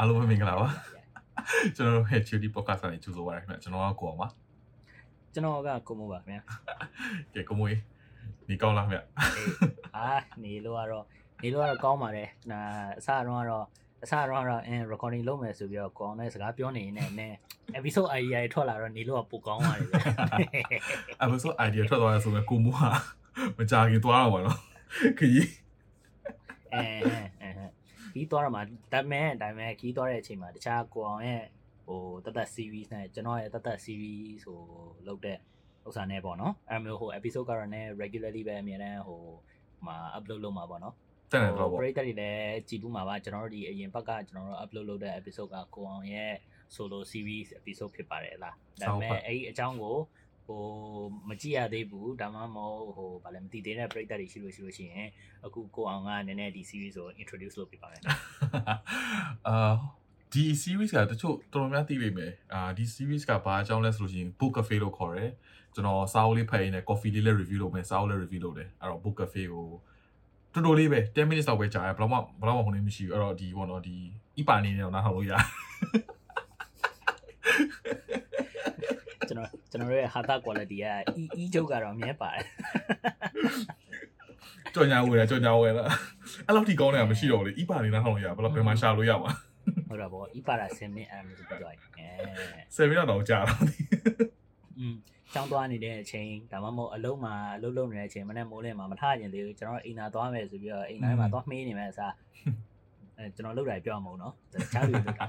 အားလုံးပဲမင်္ဂလာပါကျွန်တော်တို့ Head Duty Podcast နဲ့ကြိုဆိုပါရခင်ဗျကျွန်တော်ကကိုအောင်ပါကျွန်တော်ကကိုမိုးပါခင်ဗျာကဲကိုမွေးနေကောင်းလားခင်ဗျအေးအာနေလို့ကတော့နေလို့ကတော့ကောင်းပါတယ်နာအစတော့ကတော့အစတော့ကတော့အင်း recording လုပ်မယ်ဆိုပြီးတော့ကိုအောင်နဲ့စကားပြောနေနေနဲ့ episode idea တွေထွက်လာတော့နေလို့ကပိုကောင်းပါတယ်ဗျာအဲ့ဆို idea ထွက်သွားရဆိုရင်ကိုမိုးကမကြခင်သွားတော့ပါတော့ခကြီးအဲအဲ ခီးသွားတော့မှဒါမဲ့ဒါမဲ့ခီးသွားတဲ့အချိန်မှာတခြားကိုအောင်ရဲ့ဟိုတသက် series နဲ့ကျွန်တော်ရဲ့တသက် series ဟိုလုပ်တဲ့ဥစ္စာနဲ့ပေါ့နော်အဲ့မျိုးဟို episode ကတော့ね regularly ပဲအများတန်းဟိုမှာ upload လုပ်မှာပေါ့နော်တက်နေတော့ပပေါ့ရိသတ်တွေလည်းကြည်ဘူးမှာပါကျွန်တော်တို့ဒီအရင်ဘက်ကကျွန်တော်တို့ upload လုပ်တဲ့ episode ကကိုအောင်ရဲ့ solo series episode ဖြစ်ပါတယ်လားဒါပေမဲ့အဲ့ဒီအကြောင်းကို ဟိုမကြည့်ရသေးဘူးဒါမှမဟုတ်ဟိုဗာလဲမသိသေးတဲ့ပရိသတ်တွေရှိလို့ရှိလို့ရှိရင်အခုကိုအောင်ကနည်းနည်းဒီ series ကို introduce လုပ်ပြပါမယ်အာဒီ series ကတချို့တော်တော်များသိလိမ့်မယ်အာဒီ series ကဘာအကြောင်းလဲဆိုလို့ရှိရင် book cafe လို့ခေါ်တယ်ကျွန်တော်စာအုပ်လေးဖတ်ရင်းနဲ့ coffee လေးလည်း review လုပ်မယ်စာအုပ်လည်း review လုပ်တယ်အဲ့တော့ book cafe ကိုတော်တော်လေးပဲ10 minutes လောက်ပဲကြာတယ်ဘယ်တော့မှဘယ်တော့မှဟိုနေမရှိဘူးအဲ့တော့ဒီဘောနော်ဒီဤပါနေနေတော့နားထောင်လို့ရတယ် ကျွန်တော်ကျွန်တော်တို့ရဲ့ hata quality က e e ချုပ်ကတော့အမြဲပါတယ်ကြော်ညာဝယ်တာကြော်ညာဝယ်တာအဲ့လောက်ထိကောင်းနေတာမရှိတော့ဘူးလေဤပါနေနားထောင်လို့ရဘယ်တော့ဘယ်မှာရှာလို့ရမှာဟုတ်တော့ဗော e ပါတာ10 minute အဲ့လိုဆိုပြီးတော့အဲ7 minutes တော့ကြာတော့อืมကျောင်းသွားနေတဲ့အချိန်ဒါမှမဟုတ်အလုံးမှာအလုံးလုံးနေတဲ့အချိန်မနေ့မိုးလင်းမှာမထကျင်သေးဘူးကျွန်တော်အိမ်သာသွားမယ်ဆိုပြီးတော့အိမ်သားမှာသွားမေးနေမယ်အစားအဲကျွန်တော်လုပ်တာပြောမှာမဟုတ်နော်တခြားလူလုပ်တာ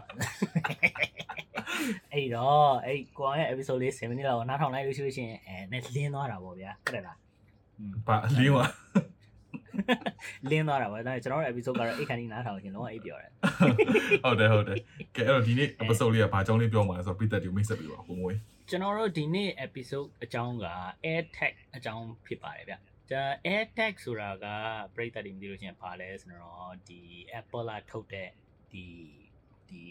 အဲ့တော့အဲ့ကိုအောင်ရဲ့ episode လေး7မိနစ်လောက်နားထောင်လိုက်လို့ရှိလို့ရှိရင်အဲနဲ့လင်းသွားတာပေါ့ဗျာဟုတ်တယ်လားอืมဘာလင်းပါလင်းသွားတာပေါ့ဒါပေမဲ့ကျွန်တော်ရဲ့ episode ကတော့အိတ်ခန်းကြီးနားထောင်ရှင်လုံးဝအိတ်ပြောတယ်ဟုတ်တယ်ဟုတ်တယ်ကဲအဲ့တော့ဒီနေ့ episode လေးကဘာအကြောင်းလေးပြောမှာလဲဆိုတော့ပြည်သက်တွေမိတ်ဆက်ပြီးပါကိုမွေးကျွန်တော်တို့ဒီနေ့ episode အကြောင်းက air tag အကြောင်းဖြစ်ပါတယ်ဗျ။ဒါ air tag ဆိုတာကပြိတ္တတွေမသိလို့ရှိရင်ဘာလဲဆိုတော့ဒီ Apple လာထုတ်တဲ့ဒီဒီ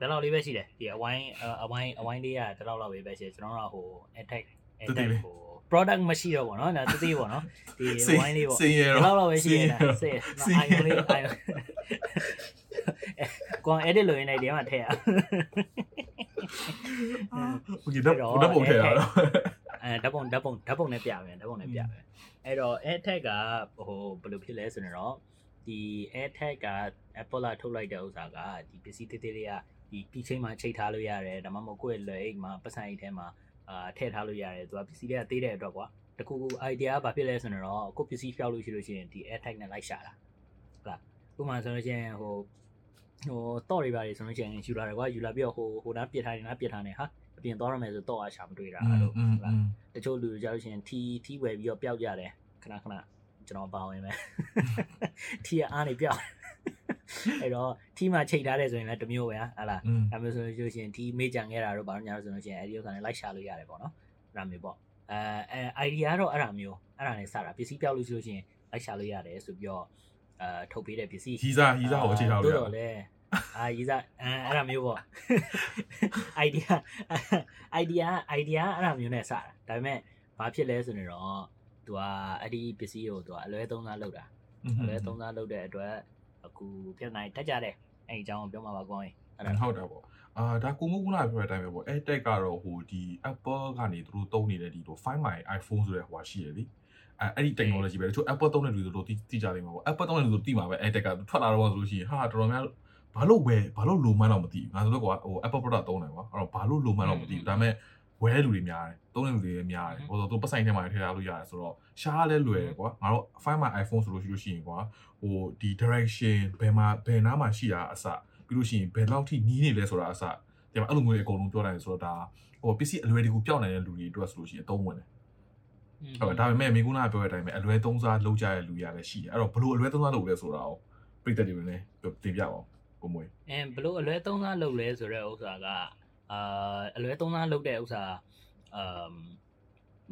ဘယ်လောက်လေးပဲရှိတယ်ဒီအဝိုင်းအဝိုင်းအဝိုင်းလေးကတလောက်လောက်ပဲပဲရှိတယ်ကျွန်တော်တို့ကဟို air tag air tag ဟို product မရှိတော့ဘောနော်ဒါတသေးပေါ့နော်ဒီအဝိုင်းလေးပေါ့ စင်ရ ဘယ် တော့ လောက်လောက်ပဲရှိရတာစေးအိုင်လေးအိုင်ကွန် edit လို့ရနေဒီမှာထည့်ရ โอเคတော့ဘုဒ္ဓဘုံထဲရတော့ အဲဓာတ်ပုံဓာတ်ပုံဓာတ်ပုံနဲ့ပြမယ်ဓာတ်ပုံနဲ့ပြမယ်အဲ့တော့ AirTag ကဟိုဘယ်လိုဖြစ်လဲဆိုတော့ ဒီ AirTag က Apple ကထုတ်လိုက်တဲ့ဥစ္စာကဒီပစ္စည်းသေးသေးလေးကဒီကီချိန်မှာချိတ်ထားလို့ရတယ်ဒါမှမဟုတ်ကိုယ့်ရဲ့လက်အိတ်မှာပတ်စံအိတ်ထဲမှာအာထည့်ထားလို့ရတယ်သူကပစ္စည်းလေးကသေးတဲ့အတွက်ကွာတခုခု idea ကဘာဖြစ်လဲဆိုတော့ကိုယ့်ပစ္စည်းဖျောက်လို့ရှိလို့ရှိရင်ဒီ AirTag နဲ့လိုက်ရှာတာဟုတ်လားဥပမာဆိုလို့ရှိရင်ဟိုဟိုတော့တွေပါတွေဆိုလို့ရှိရင်ယူလာတယ်ကွာယူလာပြီးတော့ဟိုဟိုနားပြစ်ထားတယ်နားပြစ်ထားတယ်ဟာအပြင်သွားရမယ်ဆိုတော့အားရှာမတွေ့တာအဲ့လိုဟုတ်လားတချို့လူတွေကြားလို့ရှိရင်ထီထီဝယ်ပြီးတော့ပျောက်ကြတယ်ခဏခဏ ကျွန်တော်ပါဝင်မယ်ထီကအားနေပျောက်အဲ့တော့ထီမှာချိန်ထားတယ်ဆိုရင်လည်းတစ်မျိုးပဲဟာလားอืมဒါမျိုးဆိုလို့ရှိရင်ထီမေ့ကြံခဲ့တာတော့ဘာလို့ညာလို့ဆိုလို့ရှိရင်အဲ့ဒီဥစ္စာနဲ့လိုက်ရှာလို့ရတယ်ပေါ့နော်အဲ့ဒါမျိုးပေါ့အဲအဲ idea ကတော့အဲ့ဒါမျိုးအဲ့ဒါနဲ့စတာပစ္စည်းပျောက်လို့ရှိလို့ရှိရင်လိုက်ရှာလို့ရတယ်ဆိုပြီးတော့အဲထုတ်ပေးတဲ့ပစ္စည်းဟီးစားဟီးစားကိုအခြေထားလို့ရတော့လေအာရီစားအဲအဲ့ဒါမျိုးပေါ့ idea idea idea အဲ့ဒါမျိုးနဲ့စတာဒါပေမဲ့ဘာဖြစ်လဲဆိုတော့ သူကအဲ့ဒီပစ္စည်းကိုသူကအလွဲသုံးစားလုပ်တာအလွဲသုံးစားလုပ်တဲ့အတွက်အခုပြဿနာတက်ကြတယ်အဲ့ဒီအကြောင်းကိုပြောမှာပါကောင်းရင်အဲ့ဒါဟုတ်တာပေါ့အာဒါကိုမို့ခုနပြောတဲ့အတိုင်းပဲပေါ့အဲ့တက်ကတော့ဟိုဒီ Apple ကနေသူတို့သုံးနေတဲ့ဒီလို Find My iPhone ဆိုတဲ့ဟိုဟာရှိရည်အဲ့အဲ့ဒီ technology ပဲတချို့ Apple သုံးတဲ့လူတွေတို့တိကြလိမ့်မှာပေါ့ Apple သုံးတဲ့လူတို့တိမှာပဲအဲ့တက်ကထွက်လာတော့ဆိုလို့ရှိရင်ဟာတော်တော်များဘာလို့ပဲဘာလို့လိုမှန်းတော့မသိဘူးငါဆိုတော့ကွာဟို Apple product သုံးတယ်ကွာအဲ့တော့ဘာလို့လိုမှန်းတော့မသိဘူးဒါပေမဲ့ ဝယ်လူတွေများတယ်သုံးတဲ့လူတွေလည်းများတယ်ဟိုဆိုသူပတ်ဆိုင်ထဲမှာထည့်ထားလို့ရတယ်ဆိုတော့ရှားလဲလွယ်တယ်ကွာငါတို့ Find My iPhone ဆိုလို့ရှိလို့ရှိရင်ကွာဟိုဒီ direction ဘယ်မှာဘယ်နားမှာရှိတာအစပြီးလို့ရှိရင်ဘယ်လောက်ထိနီးနေလဲဆိုတာအစဒီမှာအဲ့လိုမျိုးတွေအကုန်လုံးပြောနိုင်ဆိုတော့ဒါဟိုပစ္စည်းအလွယ်တကူပျောက်နိုင်တဲ့လူတွေအတွက်ဆိုလို့ရှိရင်အသုံးဝင်တယ်ဟုတ်ဒါပေမဲ့မိကုနာပြောတဲ့အတိုင်းပဲအလွယ်သုံးစားလုပ်ကြတဲ့လူတွေလည်းရှိတယ်အဲ့တော့ဘလို့အလွယ်သုံးစားလုပ်လဲဆိုတာကိုပြည့်တဲ့တွေလည်းတင်ပြပါအောင်ကိုမွေအဲဘလို့အလွဲသုံးစားလုပ်လဲဆိုတဲ့ဥစ္စာက အာအလွဲသုံးစားလုပ်တဲ့ဥစ္စာအမ်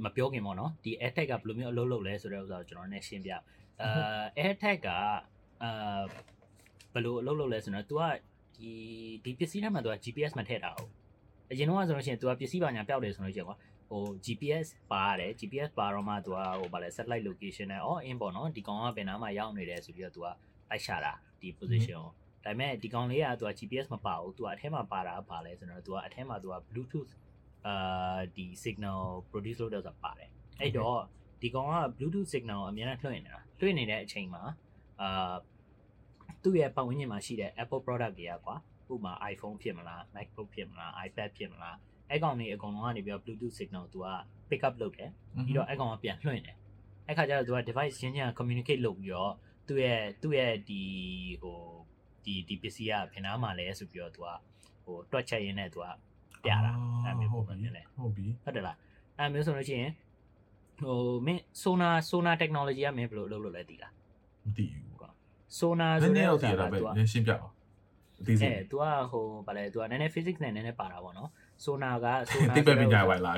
မပြောခင်ပေါ့နော်ဒီ AirTag ကဘယ်လိုမျိုးအလုပ်လုပ်လဲဆိုတဲ့ဥစ္စာကိုကျွန်တော်နဲ့ရှင်းပြအာ AirTag ကအာဘယ်လိုအလုပ်လုပ်လဲဆိုတော့ तू ကဒီဒီပစ္စည်းထဲမှာ तू က GPS မထည့်တာဟုတ်အရင်တော့ဆိုလို့ရှိရင် तू ကပစ္စည်းပါညာပျောက်တယ်ဆိုလို့ရှိရင်ကွာဟို GPS ပါရတယ် GPS ပါတော့မှ तू ကဟိုဗာလဲ satellite location နဲ့ all in ပေါ့နော်ဒီကောင်ကဘယ်နားမှာရောက်နေတယ်ဆိုပြီးတော့ तू ကလိုက်ရှာတာဒီ position ကို ဒါပေမဲ့ဒီကောင်လေးကသူက GPS မပါဘူးသူကအထဲမှာပါတာကပါလဲဆိုတော့သူကအထဲမှာသူက Bluetooth အာဒီ signal produce လုပ်တော့ဆိုတာပါတယ်အဲ့တော့ဒီကောင်က Bluetooth signal ကိုအများနဲ့လွှင့်နေတာလွှင့်နေတဲ့အချိန်မှာအာသူ့ရဲ့ပတ်ဝန်းကျင်မှာရှိတဲ့ Apple product တွေကကွာဥပမာ iPhone ဖြစ်မလား MacBook ဖြစ်မလား iPad ဖြစ်မလားအဲ့ကောင်တွေအကုန်လုံးကနေပြီးတော့ Bluetooth signal သူက pick up လုပ်တယ်ပြီးတော့အဲ့ကောင်ကပြန်လွှင့်တယ်အဲ့ခါကျတော့သူက device ချင်းချင်း communicate လုပ်ပြီးတော့သူ့ရဲ့သူ့ရဲ့ဒီဟို ဒီဒီပစ္စည်းကဘယ်နားမှာလဲဆိုပြီးတော့သူကဟိုတွက်ချက်ရင်းနဲ့သူကပြတာအဲ့မျိုးပုံစံနဲ့လဲဟုတ်ပြီဟုတ်တယ်လားအဲ့မျိုးဆိုလို့ရှိရင်ဟိုမင်း sonar sonar technology ကမင်းဘယ်လိုလုပ်လို့လဲသိလားမသိဘူးကွာ sonar ဆိုတဲ့ဥစ္စာကသူကရှင်းပြအောင်အသေးစိတ်အဲသူကဟိုဗာလဲသူကနည်းနည်း physics နဲ့နည်းနည်းပါတာပေါ့နော် sonar က sonar တိပ္ပပညာပဲလား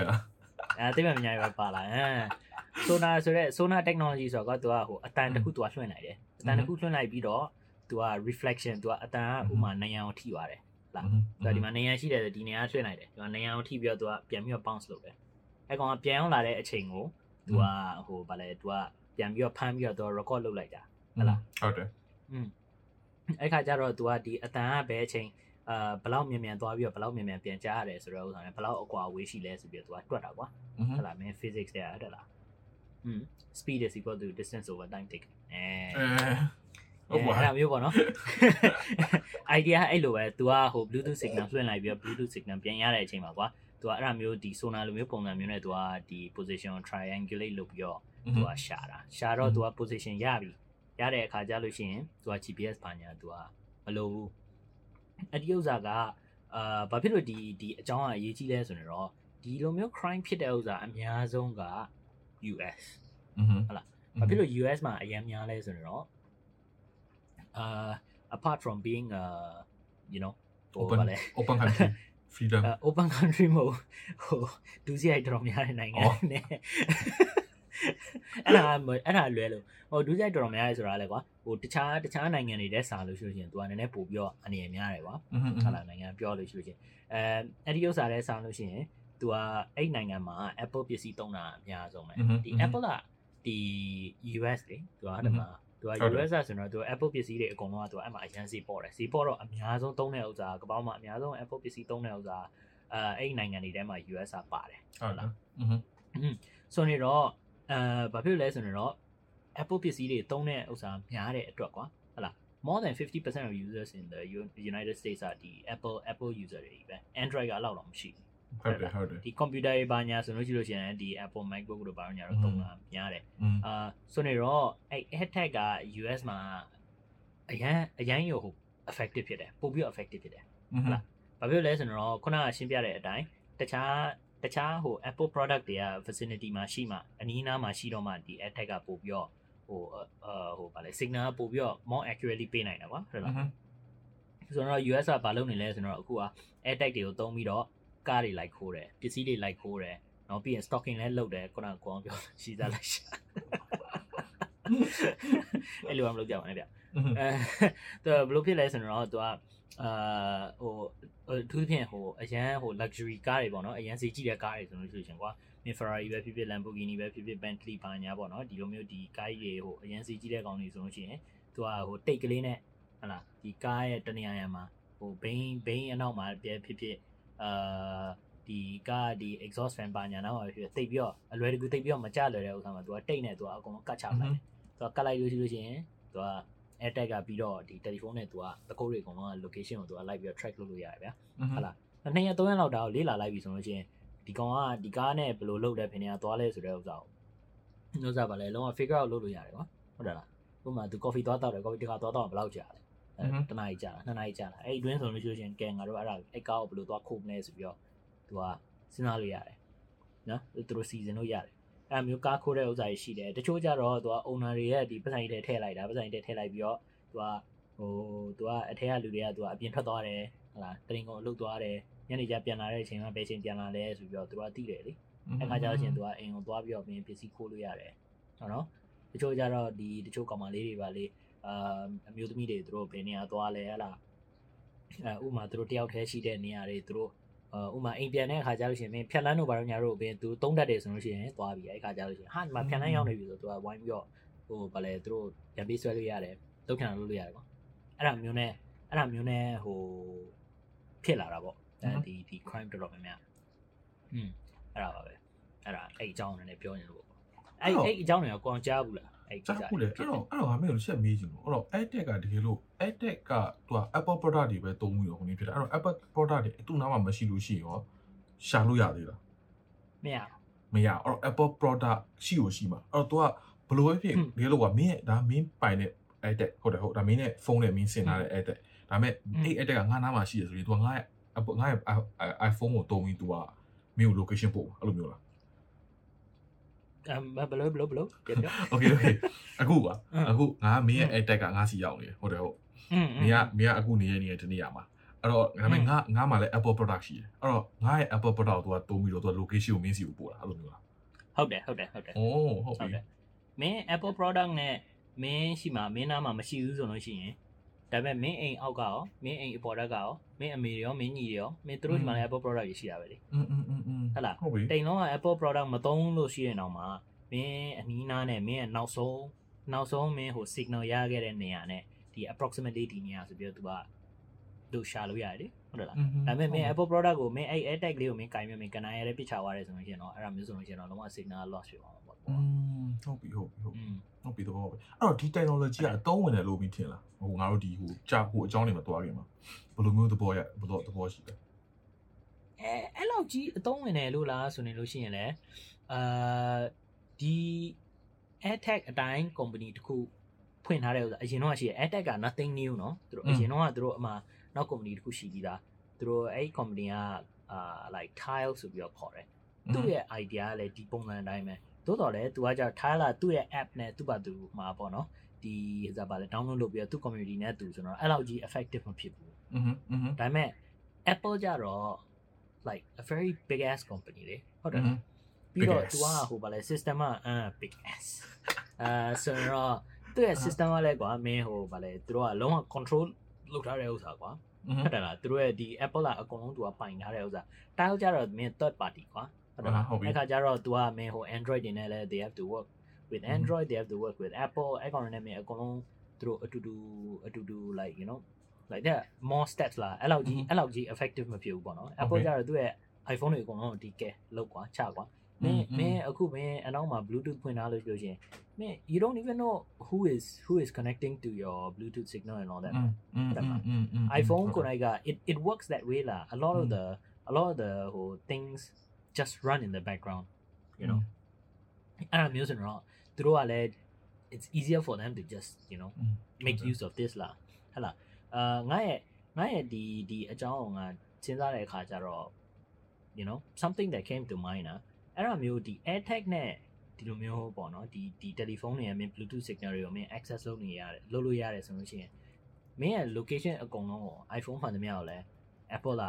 အဲတိပ္ပပညာပဲပါလာအဲ sonar ဆိုတဲ့ sonar technology ဆိုတော့သူကဟိုအတန်တစ်ခုသူကလွှင့်လိုက်တယ်အတန်တစ်ခုလွှင့်လိုက်ပြီးတော့ သူက reflection သူကအတန်ကဥမာနိုင်ငံကိုထိပါတယ်လားသူကဒီမှာနိုင်ငံရှိတယ်ဒီနေရာထွေးနိုင်တယ်ဒီမှာနိုင်ငံကိုထိပြီးတော့သူကပြန်ပြီးတော့ bounce လုပ်တယ်အဲကောင်ကပြန်ရောက်လာတဲ့အချိန်ကိုသူကဟိုဗာလဲသူကပြန်ပြီးတော့ဖမ်းပြီးတော့သူက record လုပ်လိုက်တာဟုတ်လားဟုတ်တယ်อืมအဲ့ခါကျတော့သူကဒီအတန်ကဘယ်အချိန်အာဘလောက်မြန်မြန်သွားပြီးတော့ဘလောက်မြန်မြန်ပြန်ကြားရတယ်ဆိုတော့ဥစားနဲ့ဘလောက်အကွာဝေးရှိလဲဆိုပြီးတော့ तू ကတွက်တာကွာဟုတ်လားမင်း physics တွေအဲ့ဒါလားอืม speed is equal to distance over time taken အဲ ဟုတ်ပါအဲ့မျိုးပေါ့နော် idea အဲ့လိုပဲ तू ကဟို bluetooth signal လွှင့်လိုက်ပြီးတော့ bluetooth signal ပြန်ရတဲ့အချိန်မှာကွာ तू ကအဲ့ဒါမျိုးဒီ sonar လိုမျိုးပုံစံမျိုးနဲ့ तू ကဒီ position triangulate လုပ်ပြီးတော့ तू ကရှာတာရှာတော့ तू က position ရပြီရတဲ့အခါကျလို့ရှိရင် तू က GPS ဘာညာ तू ကမလိုဘူးအဲ့ဒီဥစ္စာကအာဘာဖြစ်လို့ဒီဒီအကြောင်းအရေးကြီးလဲဆိုတော့ဒီလိုမျိုး crime ဖြစ်တဲ့ဥစ္စာအများဆုံးက US ဟုတ်လားဘာဖြစ်လို့ US မှာအရင်များလဲဆိုတော့ uh apart from being uh you know open open country freedom open country မဟုတ်ဟိုဒူးစရိုက်တော်များတဲ့နိုင်ငံနဲ့အဲ့ဒါအဲ့ဒါလွဲလို့ဟိုဒူးစရိုက်တော်များရဲဆိုတာလဲကွာဟိုတခြားတခြားနိုင်ငံတွေတဲ့စာလို့ရှိလို့ရှင်သူကနည်းနည်းပို့ပြီးတော့အနေအများတယ်ကွာဟုတ်လားနိုင်ငံပြောလို့ရှိလို့ရှင်အဲအဲ့ဒီဥစ္စာတဲ့စာလို့ရှိရင်သူကအဲ့နိုင်ငံမှာ Apple ပစ္စည်းသုံးတာအများဆုံးပဲဒီ Apple ကဒီ US လေသူကဒီမှာ သူက US ဆိုတော့သူ Apple ပစ္စည်းတွေအကုန်လုံးကသူကအဲ့မှာအရန်စီပေါ်တယ်စီပေါ်တော့အများဆုံးသုံးတဲ့ဥစ္စာကပောင်းမှာအများဆုံး Apple ပစ္စည်းသုံးတဲ့ဥစ္စာအဲအဲ့နိုင်ငံတွေထဲမှာ US ကပါတယ်ဟုတ်လားอืมဆိုနေတော့အဲဘာဖြစ်လဲဆိုနေတော့ Apple ပစ္စည်းတွေသုံးတဲ့ဥစ္စာများတဲ့အတွက်ကွာဟုတ်လား more than 50% of users in the United States are ဒီ Apple Apple user တွေပဲ Android ကလောက်တော့မရှိဘူး ဟုတ်တယ်ဟုတ်တယ်ဒီ computer တွေဘာညာဆိုလို့ရှိလို့ရှိရင်ဒီ Apple MacBook တို့ဘာညာတော့သုံးတာများတယ်အာဆိုနေတော့အဲ့ headset က US မှာအရန်အရန်ရော effective ဖြစ်တယ်ပို့ပြီး effective ဖြစ်တယ်ဟုတ်လားဘာဖြစ်လဲဆိုတော့ခုနကရှင်းပြတဲ့အတိုင်းတခြားတခြားဟို Apple product တွေက vicinity မှာရှိမှအနီးအနားမှာရှိတော့မှဒီ attack ကပို့ပြီးတော့ဟိုအာဟိုဗာလေ signal ပို့ပြီးတော့ more accurately ပေးနိုင်တာကွာဟုတ်လားဆိုတော့ US ကဘာလုပ်နေလဲဆိုတော့အခုက attack တွေကိုသုံးပြီးတော့ ကားတွေလိုက်ခိုးတယ်ပစ္စည်းတွေလိုက်ခိုးတယ်နော်ပြီးရင် stocking လည်းလုပ်တယ်ခုနကကိုအောင်ပြောရှိသားလိုက်ရှာအဲ့လိုမလုပ်ကြပါနဲ့ဗျအဲသူဘလို့ဖြစ်လဲဆိုတော့သူကအာဟိုအထူးဖြင့်ဟိုအရန်ဟို luxury ကားတွေပေါ့နော်အရန်စီကြည့်တဲ့ကားတွေဆိုလို့ရှိရင်ကွာ Ferrari ပဲဖြစ်ဖြစ် Lamborghini ပဲဖြစ်ဖြစ် Bentley ဘာညာပေါ့နော်ဒီလိုမျိုးဒီကားကြီးတွေဟိုအရန်စီကြည့်တဲ့ကောင်တွေဆိုလို့ရှိရင်သူကဟိုတိတ်ကလေးနဲ့ဟလာဒီကားရဲ့တနေရာရံမှာဟိုဘိန်းဘိန်းအနောက်မှာပြဖြစ်ဖြစ် အာဒီကဒီ exhaust fan ပါညာနောက်ပါဖြစ်သိပ်ပြီးတော့အလွယ်တကူသိပ်ပြီးတော့မကြလွယ်တဲ့ဥစ္စာမှာ तू ကတိတ်နေ तू ကအကုန်ကတ်ချလိုက်တယ် तू ကတ်လိုက်လို့ရှိလို့ရှိရင် तू က air tag ကပြီးတော့ဒီတယ်လီဖုန်းနဲ့ तू ကတကုတ်တွေအကုန်လုံးက location ကို तू ကလိုက်ပြီးတော့ track လုပ်လို့ရတယ်ဗျာဟုတ်လားနှစ်ရက်သုံးရက်လောက်ဒါကိုလေ့လာလိုက်ပြီဆိုလို့ရှိရင်ဒီကောင်ကဒီကားနဲ့ဘယ်လိုလုပ်တယ်ဖင်နေကသွားလဲဆိုတဲ့ဥစ္စာကိုဥစ္စာပါလဲလုံးဝ figure out လုပ်လို့ရတယ်ကွာဟုတ်တယ်လားဥပမာ तू coffee သွားတောက်တယ် coffee တခါသွားတောက်ဘယ်လောက်ကြာလဲ တနားကြီးကြာလားနှစ်နားကြီးကြာလားအဲ့ဒီတွင်းဆိုလို့ရှိလို့ရှိရင်ကဲငါတို့အဲ့ဒါအဲ့ကားကိုဘယ်လိုသွားခုတ်မလဲဆိုပြီးတော့သူကစဉ်းစားလို့ရတယ်နော်သူတို့ season လို့ရတယ်အဲ့မျိုးကားခိုးတဲ့ဥစ္စာတွေရှိတယ်တချို့ကြတော့သူက owner တွေရဲ့ဒီပတ်စံကြီးထဲထည့်လိုက်တာပတ်စံကြီးထဲထည့်လိုက်ပြီးတော့သူကဟိုသူကအထက်ကလူတွေကသူကအပြင်ထွက်သွားတယ်ဟလာတရင်ကုန်အလုပ်သွားတယ်ညနေကျပြန်လာတဲ့အချိန်မှာဘယ်ချိန်ပြန်လာလဲဆိုပြီးတော့သူကသိတယ်လေအဲ့ခါကျတော့ရှင်သူကအိမ်ကိုသွားပြီးတော့မင်းပစ္စည်းခိုးလို့ရတယ်ဟုတ်နော်တချို့ကြတော့ဒီတချို့ကောင်မလေးတွေပါလေ အာအမျိုးသမီးတွေသူတို့ဘယ်နေရာသွားလဲဟလာအဲဥမာသူတို့တယောက်တည်းရှိတဲ့နေရာတွေသူတို့အာဥမာအိမ်ပြန်တဲ့အခါကျလို့ရှိရင်မင်းဖြတ်လန်းတို့ဘာလို့ညာတို့ဘင်းသူသုံးတတ်တယ်ဆိုလို့ရှိရင်သွားပြီအဲ့ခါကျလို့ရှိရင်ဟာဒီမှာဖြတ်လန်းရောက်နေပြီဆိုတော့သူကဝိုင်းပြီးတော့ဟိုဗာလဲသူတို့ပြန်ပေးဆွဲလို့ရတယ်တုတ်ခံလို့လို့ရတယ်ကွာအဲ့ဒါမျိုးနဲ့အဲ့အဲ့ဒါမျိုးနဲ့ဟိုဖြစ်လာတာပေါ့အဲဒီဒီ crime တော်တော်များများอืมအဲ့ဒါပါပဲအဲ့ဒါအဲ့အကြောင်းနဲ့ပြောနေလို့ပေါ့အဲ့အဲ့အကြောင်းတွေကကိုအောင်ကြားဘူးလား အဲ့ ကြားခုလေအဲ့တော့အဲ့တော့ငါမေးလို့ချက်မေးချင်လို့အဲ့တော့ AdTech ကတကယ်လို့ AdTech ကသူက Apple product တွေပဲသုံးပြီးတော့ခုနေဖြစ်တယ်အဲ့တော့ Apple product တွေသူ့နားမှာမရှိလို့ရှိရင်ရောရှာလို့ရသေးလား မရ မရအဲ့တော့ Apple product ရှိလို့ရှိမှာအဲ့တော့ तू ကဘယ်လိုပဲဖြစ်တကယ်လို့ကမင်းရဲ့ဒါမင်းပိုင်တဲ့ AdTech ဟုတ်တယ်ဟုတ်ဒါမင်းနဲ့ဖုန်းနဲ့မင်းဆင်ထားတဲ့ AdTech ဒါပေမဲ့အဲ့ AdTech ကငါနားမှာရှိရဆိုရင် तू ကငါရဲ့ Apple ငါရဲ့ iPhone ကိုသုံးပြီး तू ကမင်းကို location ပို့အဲ့လိုမျိုးလား အမ် ဘယ်လိုဘယ်လိုဘယ်လိုပြန်ပြော Okay okay အခုပါ အင်း အခုငါမင်းရဲ့ AdTech ကငါစီရောက်နေတယ်ဟုတ်တယ်ဟုတ် อืม မင်းကမင်းကအခုနေရနေရတနေ့ရမှာအဲ့တော့ဒါပေမဲ့ငါငါမှလည်း Apple product ရှိတယ်အဲ့တော့ငါရဲ့ Apple product ကို तू ကသုံးပြီးတော့ तू က location ကိုမင်းစီကိုပို့တာအဲ့လိုမျိုးလား ဟုတ်တယ်ဟုတ်တယ်ဟုတ်တယ် အိုးဟုတ် ဟုတ် ပြီ တယ်မင်း Apple product နဲ့မင်းရှိမှာမင်းနားမှာမရှိဘူးဆိုလို့ရှိရင် ဒါပေမဲ့မင်းအိမ်အောက်ကရောမင်းအိမ်အပေါ်တက်ကရောမင်းအမေရောမင်းညီရောမင်းတို့ဒီမှာလည်း Apple product ကြီးရှိတာပဲလေ อืมอืมอืมอืม ဟုတ်လား ဟုတ်ပြီ တိမ်လုံးက Apple product မသုံးလို့ရှိရင်တော့မှမင်းအနီးနားနဲ့မင်းရဲ့နောက်ဆုံးနောက်ဆုံးမင်းဟို signal ရခဲ့တဲ့နေရာနဲ့ဒီ approximately ဒီနေရာဆိုပြီးတော့ तू က တို့ရှာလို့ရတယ်လေဟုတ်တယ်လား ဒါပေမဲ့မင်း Apple product ကိုမင်းအဲ့ AirTag လေးကိုမင်းကင်မြမင်းကနိုင်ရတဲ့ပြစ်ချသွားတယ်ဆိုလို့ရှိရင်တော့အဲ့ဒါမျိုးဆိုလို့ရှိရင်တော့လုံးဝ signal loss ဖြစ်သွားမှာပေါ့ อืมဟုတ်ပြီဟုတ်ပြီဟုတ်ပြီ อืม ဟုတ်ပြီတော့ဟုတ်ပြီအဲ့တော့ဒီ technology ကအသုံးဝင်တယ်လို့ပြီးထင်လားဟိုငါတို့ဒီဟိုကြာဟိုအကြောင်းတွေမှာတွားခင်မှာဘယ်လိုမျိုးသဘောရဘယ်လိုသဘောရှိလဲ အဲအဲ့လောက်ကြီးအသုံးဝင်တယ်လို့လားဆိုနေလို့ရှိရင်လည်းအာဒီ AirTag အတိုင်း company တခုဖွင့်ထားတဲ့ဥစ္စာအရင်တော့ရှိတယ် AirTag က nothing new เนาะသူတို့အရင်တော့ကသူတို့အမှ နောက် company တခုရှိပြီးသားသူတို့အဲ့ company ကအာ like tile ဆိုပြီးတော့ခေါ်တယ် သူ့ရဲ့ idea ကလည်းဒီပုံစံအတိုင်းပဲသို့တော်လည်းသူကကြာထားလာသူ့ရဲ့ app နဲ့သူ့ဘာသူမှာပေါ့နော်ဒီဟိုစားပါလေ download လုပ်ပြီးတော့သူ့ community နဲ့သူဆိုတော့အဲ့လောက်ကြီး effective မဖြစ်ဘူး อืมอืม ဒါပေမဲ့ Apple ကြတော့ like a very big ass company လေဟုတ်တယ် อืม ပြီးတော့ big ass သူကဟိုပါလေ system ကအမ် big ass အဲဆိုတော့သူ့ရဲ့ system ကလည်းကွာမင်းဟိုပါလေသူတို့ကလုံးဝ control လုပ်ထားတဲ့ဥစ္စာကွာ อืม ဟုတ်တယ်လားသူတို့ရဲ့ဒီ Apple ကအကုန်လုံးသူကပိုင်ထားတဲ့ဥစ္စာ tile ကြတော့မင်း third party ကွာဟုတ်တယ်လား ဟုတ်ပြီ အဲ့ခါကျတော့ तू ကမင်းဟို Android တွေနဲ့လည်း they have to work with Android they have to work with Apple အဲ့ကောင်တွေနဲ့မင်းအကုန်လုံးသူတို့အတူတူအတူတူ like you know like that more steps လာအဲ့လောက်ကြီးအဲ့လောက်ကြီး effective မဖြစ်ဘူးပေါ့နော် Apple ကျတော့သူ့ရဲ့ iPhone တွေအကုန်လုံးဒီကဲလောက်ကွာချကွာ မင်းမင်းအခုမင်းအနောက်မှာ Bluetooth ဖွင့်ထားလို့ပြောရှင်မင်း you don't even know who is who is connecting to your Bluetooth signal and all that. Mm-hmm. တက်မှာ mm-hmm. mm-hmm. iPhone ကိုနိုင်က it it works that way lah. A lot of the a lot of the ဟို things just run in the background you know. Ah, I'm using raw through အဲ့ဒါမျိုးဆိုတော့သူတို့ကလည်း it's easier for them to just you know make use of this lah. ဟဲ့လားအာငါရဲ့ငါရဲ့ဒီဒီအကြောင်းကိုငါစဉ်းစားတဲ့အခါကျတော့ ah, you know something that came to mind ah. အဲ့ဒါမျိုးဒီ AirTag နဲ့ဒီလိုမျိုးပေါ့နော်ဒီဒီ telephone တွေရဲ့ main Bluetooth signal တွေကိုမင်း access လုပ်နေရတယ်လုပ်လို့ရတယ်ဆိုလို့ရှိရင်မင်းရဲ့ location အကုန်လုံးကို iPhone မှန်သမျှကိုလည်း Apple က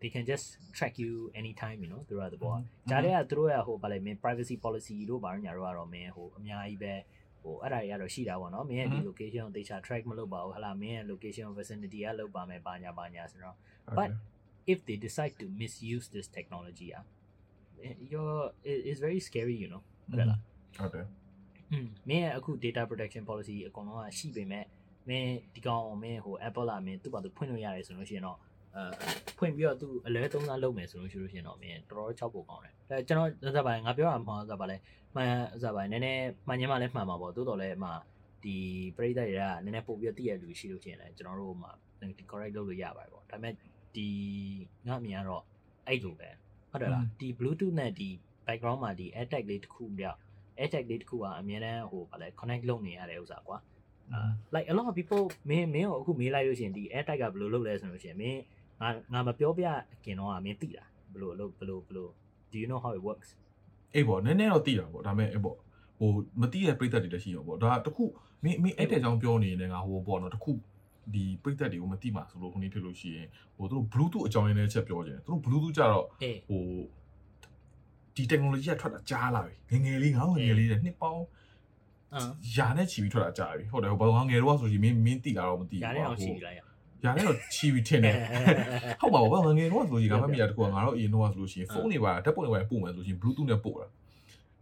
they can just track you anytime you know သူတို့ကတဘောဂျားတွေကသူတို့ရဲ့ဟိုဗာလေမင်း privacy policy တို့ဗာညာတို့ကတော့မင်းဟိုအများကြီးပဲဟိုအဲ့ဒါတွေကတော့ရှိတာပေါ့နော်မင်းရဲ့ဒီ location ကိုတေချာ track မလုပ်ပါဘူးဟလာမင်းရဲ့ location vicinity ကလုပ်ပါမယ်ဘာညာဘာညာဆိုတော့ but if they decide to misuse this technology ah you're it, it's very scary you know ဟုတ်တယ်လားဟုတ်တယ်อืมမင်းရဲ့အခု data protection policy အကုန်လုံးကရှိပေမဲ့မင်းဒီကောင်မင်းဟို Apple လာမင်းသူ့ဘာသူဖွင့်လို့ရတယ်ဆိုလို့ရှိရင်တော့အဲဖွင့်ပြီးတော့သူအလဲသုံးစားလုပ်မယ်ဆိုလို့ရှိလို့ရှိရင်တော့မင်းတော်တော်ချောက်ဖို့ကောင်းတယ်အဲကျွန်တော်စပါငါပြောတာမှာစပါလဲမှန်စပါနည်းနည်းမှန်ညင်မှလည်းမှန်ပါပေါ့တိုးတော်လည်းမှဒီပရိသတ်တွေကနည်းနည်းပို့ပြီးတည့်ရလူရှိလို့ရှိရင်လည်းကျွန်တော်တို့မှဒီ correct လုပ်လို့ရပါတယ်ပေါ့ဒါပေမဲ့ဒီငါအမြင်ကတော့အဲ့လိုပဲ ဟုတ်တယ်လားဒီ Bluetooth နဲ့ဒီ background မှာဒီ AirTag လေးတစ်ခုပြောက် AirTag လေးတစ်ခုကအမြဲတမ်းဟိုဗာလဲ connect လုပ်နေရတဲ့ဥစ္စာကွာ uh, like a lot of people မင်းမင်းကိုအခုမေးလိုက်လို့ရှိရင်ဒီ AirTag ကဘယ်လိုလုပ်လဲဆိုလို့ရှိရင်မင်းငါငါမပြောပြခင်တော့ကမင်းသိတာဘယ်လိုလုပ်ဘယ်လိုဘယ်လို do you know how it works အေးပေါ့နည်းနည်းတော့သိတာပေါ့ဒါပေမဲ့အေးပေါ့ဟိုမသိတဲ့ပြိသက်တွေလည်းရှိရောပေါ့ဒါတခုမင်းမင်းအဲ့တဲ့ကြောင့်ပြောနေနေငါဟိုပေါ့နော်တခု ဒီပြိသက်တွေကိုမသိမှာဆိုလို့ခုနေဖြစ်လို့ရှိရင်ဟိုသူတို့ Bluetooth အကြောင်းရင်းနဲ့ချက်ပြောကြတယ်သူတို့ Bluetooth ကြတော့အေးဟိုဒီ technology ကထွက်တာကြားလာပြီငငယ်လေးငါငငယ်လေးတဲ့နှစ်ပေါင်းအမ်ယာနဲ့ချီပြီးထွက်တာကြားပြီဟုတ်တယ်ဟိုဘာငယ်တော့ဆိုရင်မင်းမင်းသိတာတော့မသိညာဘူးနဲ့အောင်ရှိပြီလားရယာနဲ့တော့ချီပြီးထင်တယ်ဟုတ်ပါဘူးဘာငငယ်တော့ဆိုရင်ငါမမြင်တကူကငါတို့အရင်တော့ဆိုလို့ရှိရင်ဖုန်းတွေပါဓာတ်ပုံတွေပါပို့မယ်ဆိုလို့ရှိရင် Bluetooth နဲ့ပို့တာ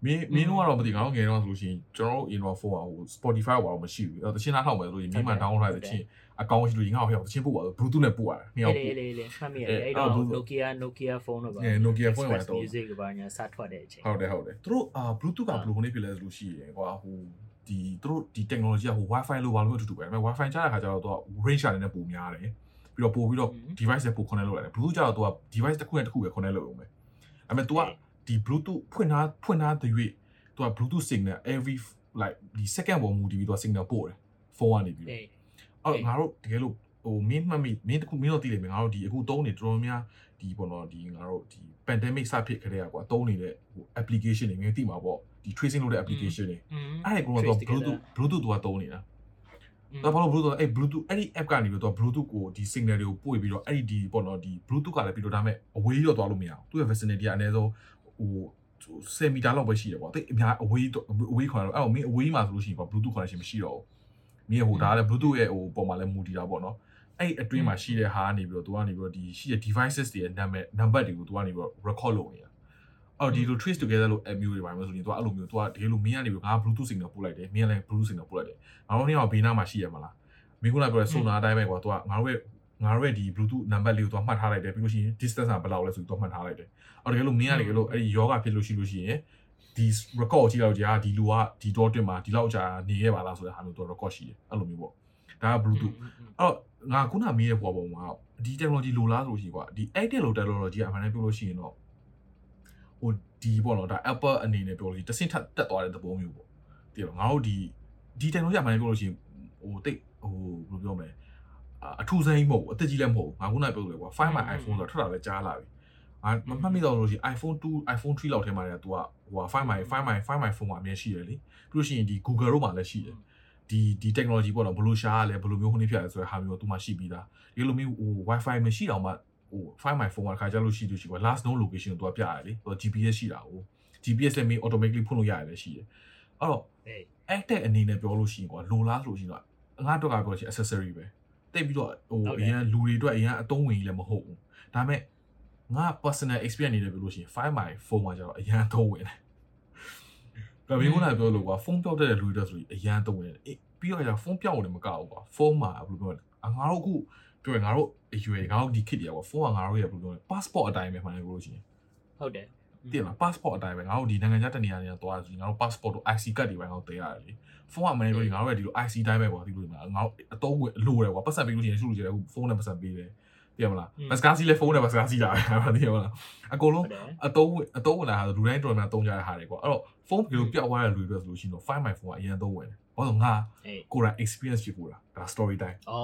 မမင်းမင်းတို့ကတော့မသိငါတို့ငယ်တော့ဆိုလို့ရှိရင်ကျွန်တော်တို့ indoor phone ကဟို Spotify ဘာလို့မရှိဘူးအဲ့တော့တချင်းနားထောင်မယ်ဆိုရင်မင်းမှ download လိုက်တဲ့ချင်း အကောင့်ရှိလို့ငါ့ကိုဟဲ့တချင်းပို့ပါဆို Bluetooth နဲ့ပို့ရတယ်နှစ်ယောက် လေ ပို့ လေလေမှတ်မိရတယ်အဲ့တော့ Nokia Nokia phone တော့ပါ အဲ Nokia phone ပါတော့ music ကဘာညာစထွက်တဲ့အချိန် ဟုတ်တယ်ဟုတ်တယ်သူတို့အာ Bluetooth ကဘယ်လိုနေဖြစ်လဲဆိုလို့ရှိရင်ကွာဟိုဒီသူတို့ဒီ technology ကဟို Wi-Fi လို့ဘာလို့အတူတူပဲဒါပေမဲ့ Wi-Fi ကြားတဲ့ခါကျတော့သူက range ရတဲ့ပိုများတယ်ပြီးတော့ပို့ပြီးတော့ device နဲ့ပို့ connect လုပ်ရတယ် Bluetooth ကျတော့သူက device တစ်ခုနဲ့တစ်ခုပဲ connect လုပ်ရုံပဲဒါပေမဲ့ तू ကဒီ Bluetooth ဖွင့်ထားဖွင့်ထားတဲ့၍ तू က Bluetooth signal every like ဒီ second ပေါ်မူတည်ပြီး तू signal ပို့တယ်ဖုန်းကနေပြီး အေးအဲ့ငါတို့တကယ်လို့ဟိုမင်းမှတ်မိမင်းတခုမင်းတို့သိလိမ့်မယ်ငါတို့ဒီအခုတုံးနေတော်တော်များဒီပေါ့နော်ဒီငါတို့ဒီ pandemic စဖြစ်ခတဲ့ကွာတုံးနေတဲ့ဟို application တွေမင်းသိမှာပေါ့ဒီ tracing လုပ်တဲ့ application တွေအဲ့ဒါကတော့ Bluetooth Bluetooth သူကတုံးနေတာဒါဘာလို့ Bluetooth အဲ့ Bluetooth အဲ့ဒီ app ကနေပြီးတော့ Bluetooth ကိုဒီ signal တွေကိုပို့ပြီးတော့အဲ့ဒီဒီပေါ့နော်ဒီ Bluetooth ကလည်းပြီးတော့ဒါမဲ့အဝေးတော့သွားလို့မရဘူးသူ့ရဲ့ vicinity ကအနည်းဆုံးဟို10မီတာလောက်ပဲရှိတယ်ပေါ့တိတ်အများအဝေးအဝေးခေါ်တော့အဲ့တော့မင်းအဝေးမှာဆိုလို့ရှိရင်ပေါ့ Bluetooth connection မရှိတော့ဘူး မြင်ဟိုဒါလည်း Bluetooth ရဲ့ဟိုပုံမှာလည်းမူတည်တာပေါ့နော်အဲ့အတွင်းမှာရှိတဲ့ဟာကနေပြီးတော့သူကနေပြီးတော့ဒီရှိတဲ့ devices တွေရဲ့နာမည် number တွေကိုသူကနေပြီးတော့ record လုပ်နေတာအော်ဒီလို trace together လို့ MU တွေပါမယ်ဆိုရင်သူကအဲ့လိုမျိုးသူကဒီလိုမင်းကနေပြီးတော့ငါ Bluetooth signal ပို့လိုက်တယ်မင်းကလည်း Bluetooth signal ပို့လိုက်တယ်ငါတို့နေ့ကဘေးနားမှာရှိရမလားမင်းကလည်းပြောတယ် sonar အတိုင်းပဲကွာသူကငါတို့ရဲ့ငါတို့ရဲ့ဒီ Bluetooth number လေးကိုသူကမှတ်ထားလိုက်တယ်ပြီးလို့ရှိရင် distance ကဘယ်လောက်လဲဆိုပြီးသူကမှတ်ထားလိုက်တယ်အော်တကယ်လို့မင်းကလည်းလို့အဲ့ဒီယောဂဖြစ်လို့ရှိလို့ရှိရင် ဒီ record ကြည့်တော့ကြာဒီလူကဒီ dot တွင်မှာဒီလောက်ကြာနေခဲ့ပါလားဆိုတဲ့ဟာမျိုး तू record ရှိတယ်အဲ့လိုမျိုးပေါ့ဒါက bluetooth အဲ့တော့ငါခုနမေးတဲ့ပေါ်ပုံမှာဒီ technology လိုလားဆိုလို့ရှိကွာဒီ active လို့ technology ကအမှန်တမ်းပြောလို့ရှိရင်တော့ဟိုဒီပေါ့နော်ဒါ Apple အနေနဲ့ပြောလို့ရှိရင်တဆင့်ထက်တက်သွားတဲ့သဘောမျိုးပေါ့တည်တော့ငါတို့ဒီဒီ technology အမှန်တမ်းပြောလို့ရှိရင်ဟိုတိတ်ဟိုဘယ်လိုပြောမလဲအထူးစိမ်းမဟုတ်ဘူးအသက်ကြီးလည်းမဟုတ်ဘူးငါခုနပြောလို့ကွာ Find My iPhone ဆိုတော့ထွက်တာလည်းကြားလာပြီ ငါမမှတ်မိတော့လို့ရှိရင် iPhone 2 iPhone 3လောက်ထဲမှာတည်းက तू ကဟို Find My Find My Find My phone မှာအမြင်ရှိတယ်လေပြီးလို့ရှိရင်ဒီ Google တို့မှာလည်းရှိတယ်ဒီဒီ technology ပေါ့နော်ဘလို့ရှားရလဲဘလို့မျိုးခုနေဖြစ်ရလဲဆိုတဲ့ဟာမျိုးကသူမှရှိပြီးသားဒီလိုမျိုးဟို wifi မရှိတော့မှဟို find my phone ကခါကြလို့ရှိလို့ရှိကွာ last known location ကိုသူကပြရတယ်လေသူက GPS ရှိတာကို GPS လည်းမင်း automatically ဖွင့်လို့ရတယ်ရှိတယ်အဲ့တော့ active အနေနဲ့ပြောလို့ရှိရင်ကွာလိုလားဆိုလို့ရှိရင်တော့ငါတို့ကပြောချင် accessory ပဲတိတ်ပြီးတော့ဟိုအရင်လူတွေအတွက်အရင်အသုံးဝင်ကြီးလည်းမဟုတ်ဘူးဒါပေမဲ့ ငါ personal experience အနေနဲ့ပြောလို့ရှိရင် find my phone မှာကျတော့အရင်အသုံးဝင်တယ်ဒါမျိုးကလည်းပြောလို့ကွာဖုန်းပြောက်တဲ့လူတွေဆိုရင်အရန်တုံးနေတယ်အေးပြီးတော့ကျဖုန်းပြောက်တယ်မကောက်ဘူးကွာဖုန်းမှာဘယ်လိုပြောလဲငါတို့အခုပြောရင်ငါတို့အရွယ်ငါတို့ဒီ kit တွေကွာဖုန်းကငါတို့ရဲ့ဘယ်လိုပြောလဲ passport အတိုင်းပဲမှန်တယ်ပြောလို့ရှိရင်ဟုတ်တယ်တည်လား passport အတိုင်းပဲငါတို့ဒီနိုင်ငံခြားတနေရာနေရာသွားဆိုရင်ငါတို့ passport တို့ IC card တွေပဲငါတို့တင်ရတယ်လေဖုန်းကမနေလို့ငါတို့ရဲ့ဒီလို IC တိုင်းပဲကွာဒီလိုငါတို့အတုံးဝင်လိုတယ်ကွာပတ်စံပေးလို့ရှိရင်ရှုလို့ရှိရင်ဖုန်းနဲ့ပတ်စံပေးတယ် တည်မလားဘတ်စကားစီးလဲဖုန်းနဲ့ဘတ်စကားစီးတာပဲတည်မလားအကုန်လုံးအတုံးအတုံးဝင်လာတာလူတိုင်းတော်များတုံးကြတဲ့ဟာတွေကွာအဲ့တော့ဖုန်းဘယ်လိုပြောက်သွားတဲ့လူတွေဆိုလို့ရှိရင်တော့ find my phone ကအရင်တုံးဝင်တယ်ဘာလို့ငါကိုယ်တိုင် experience ဖြစ်ကိုတာဒါ story time ဩ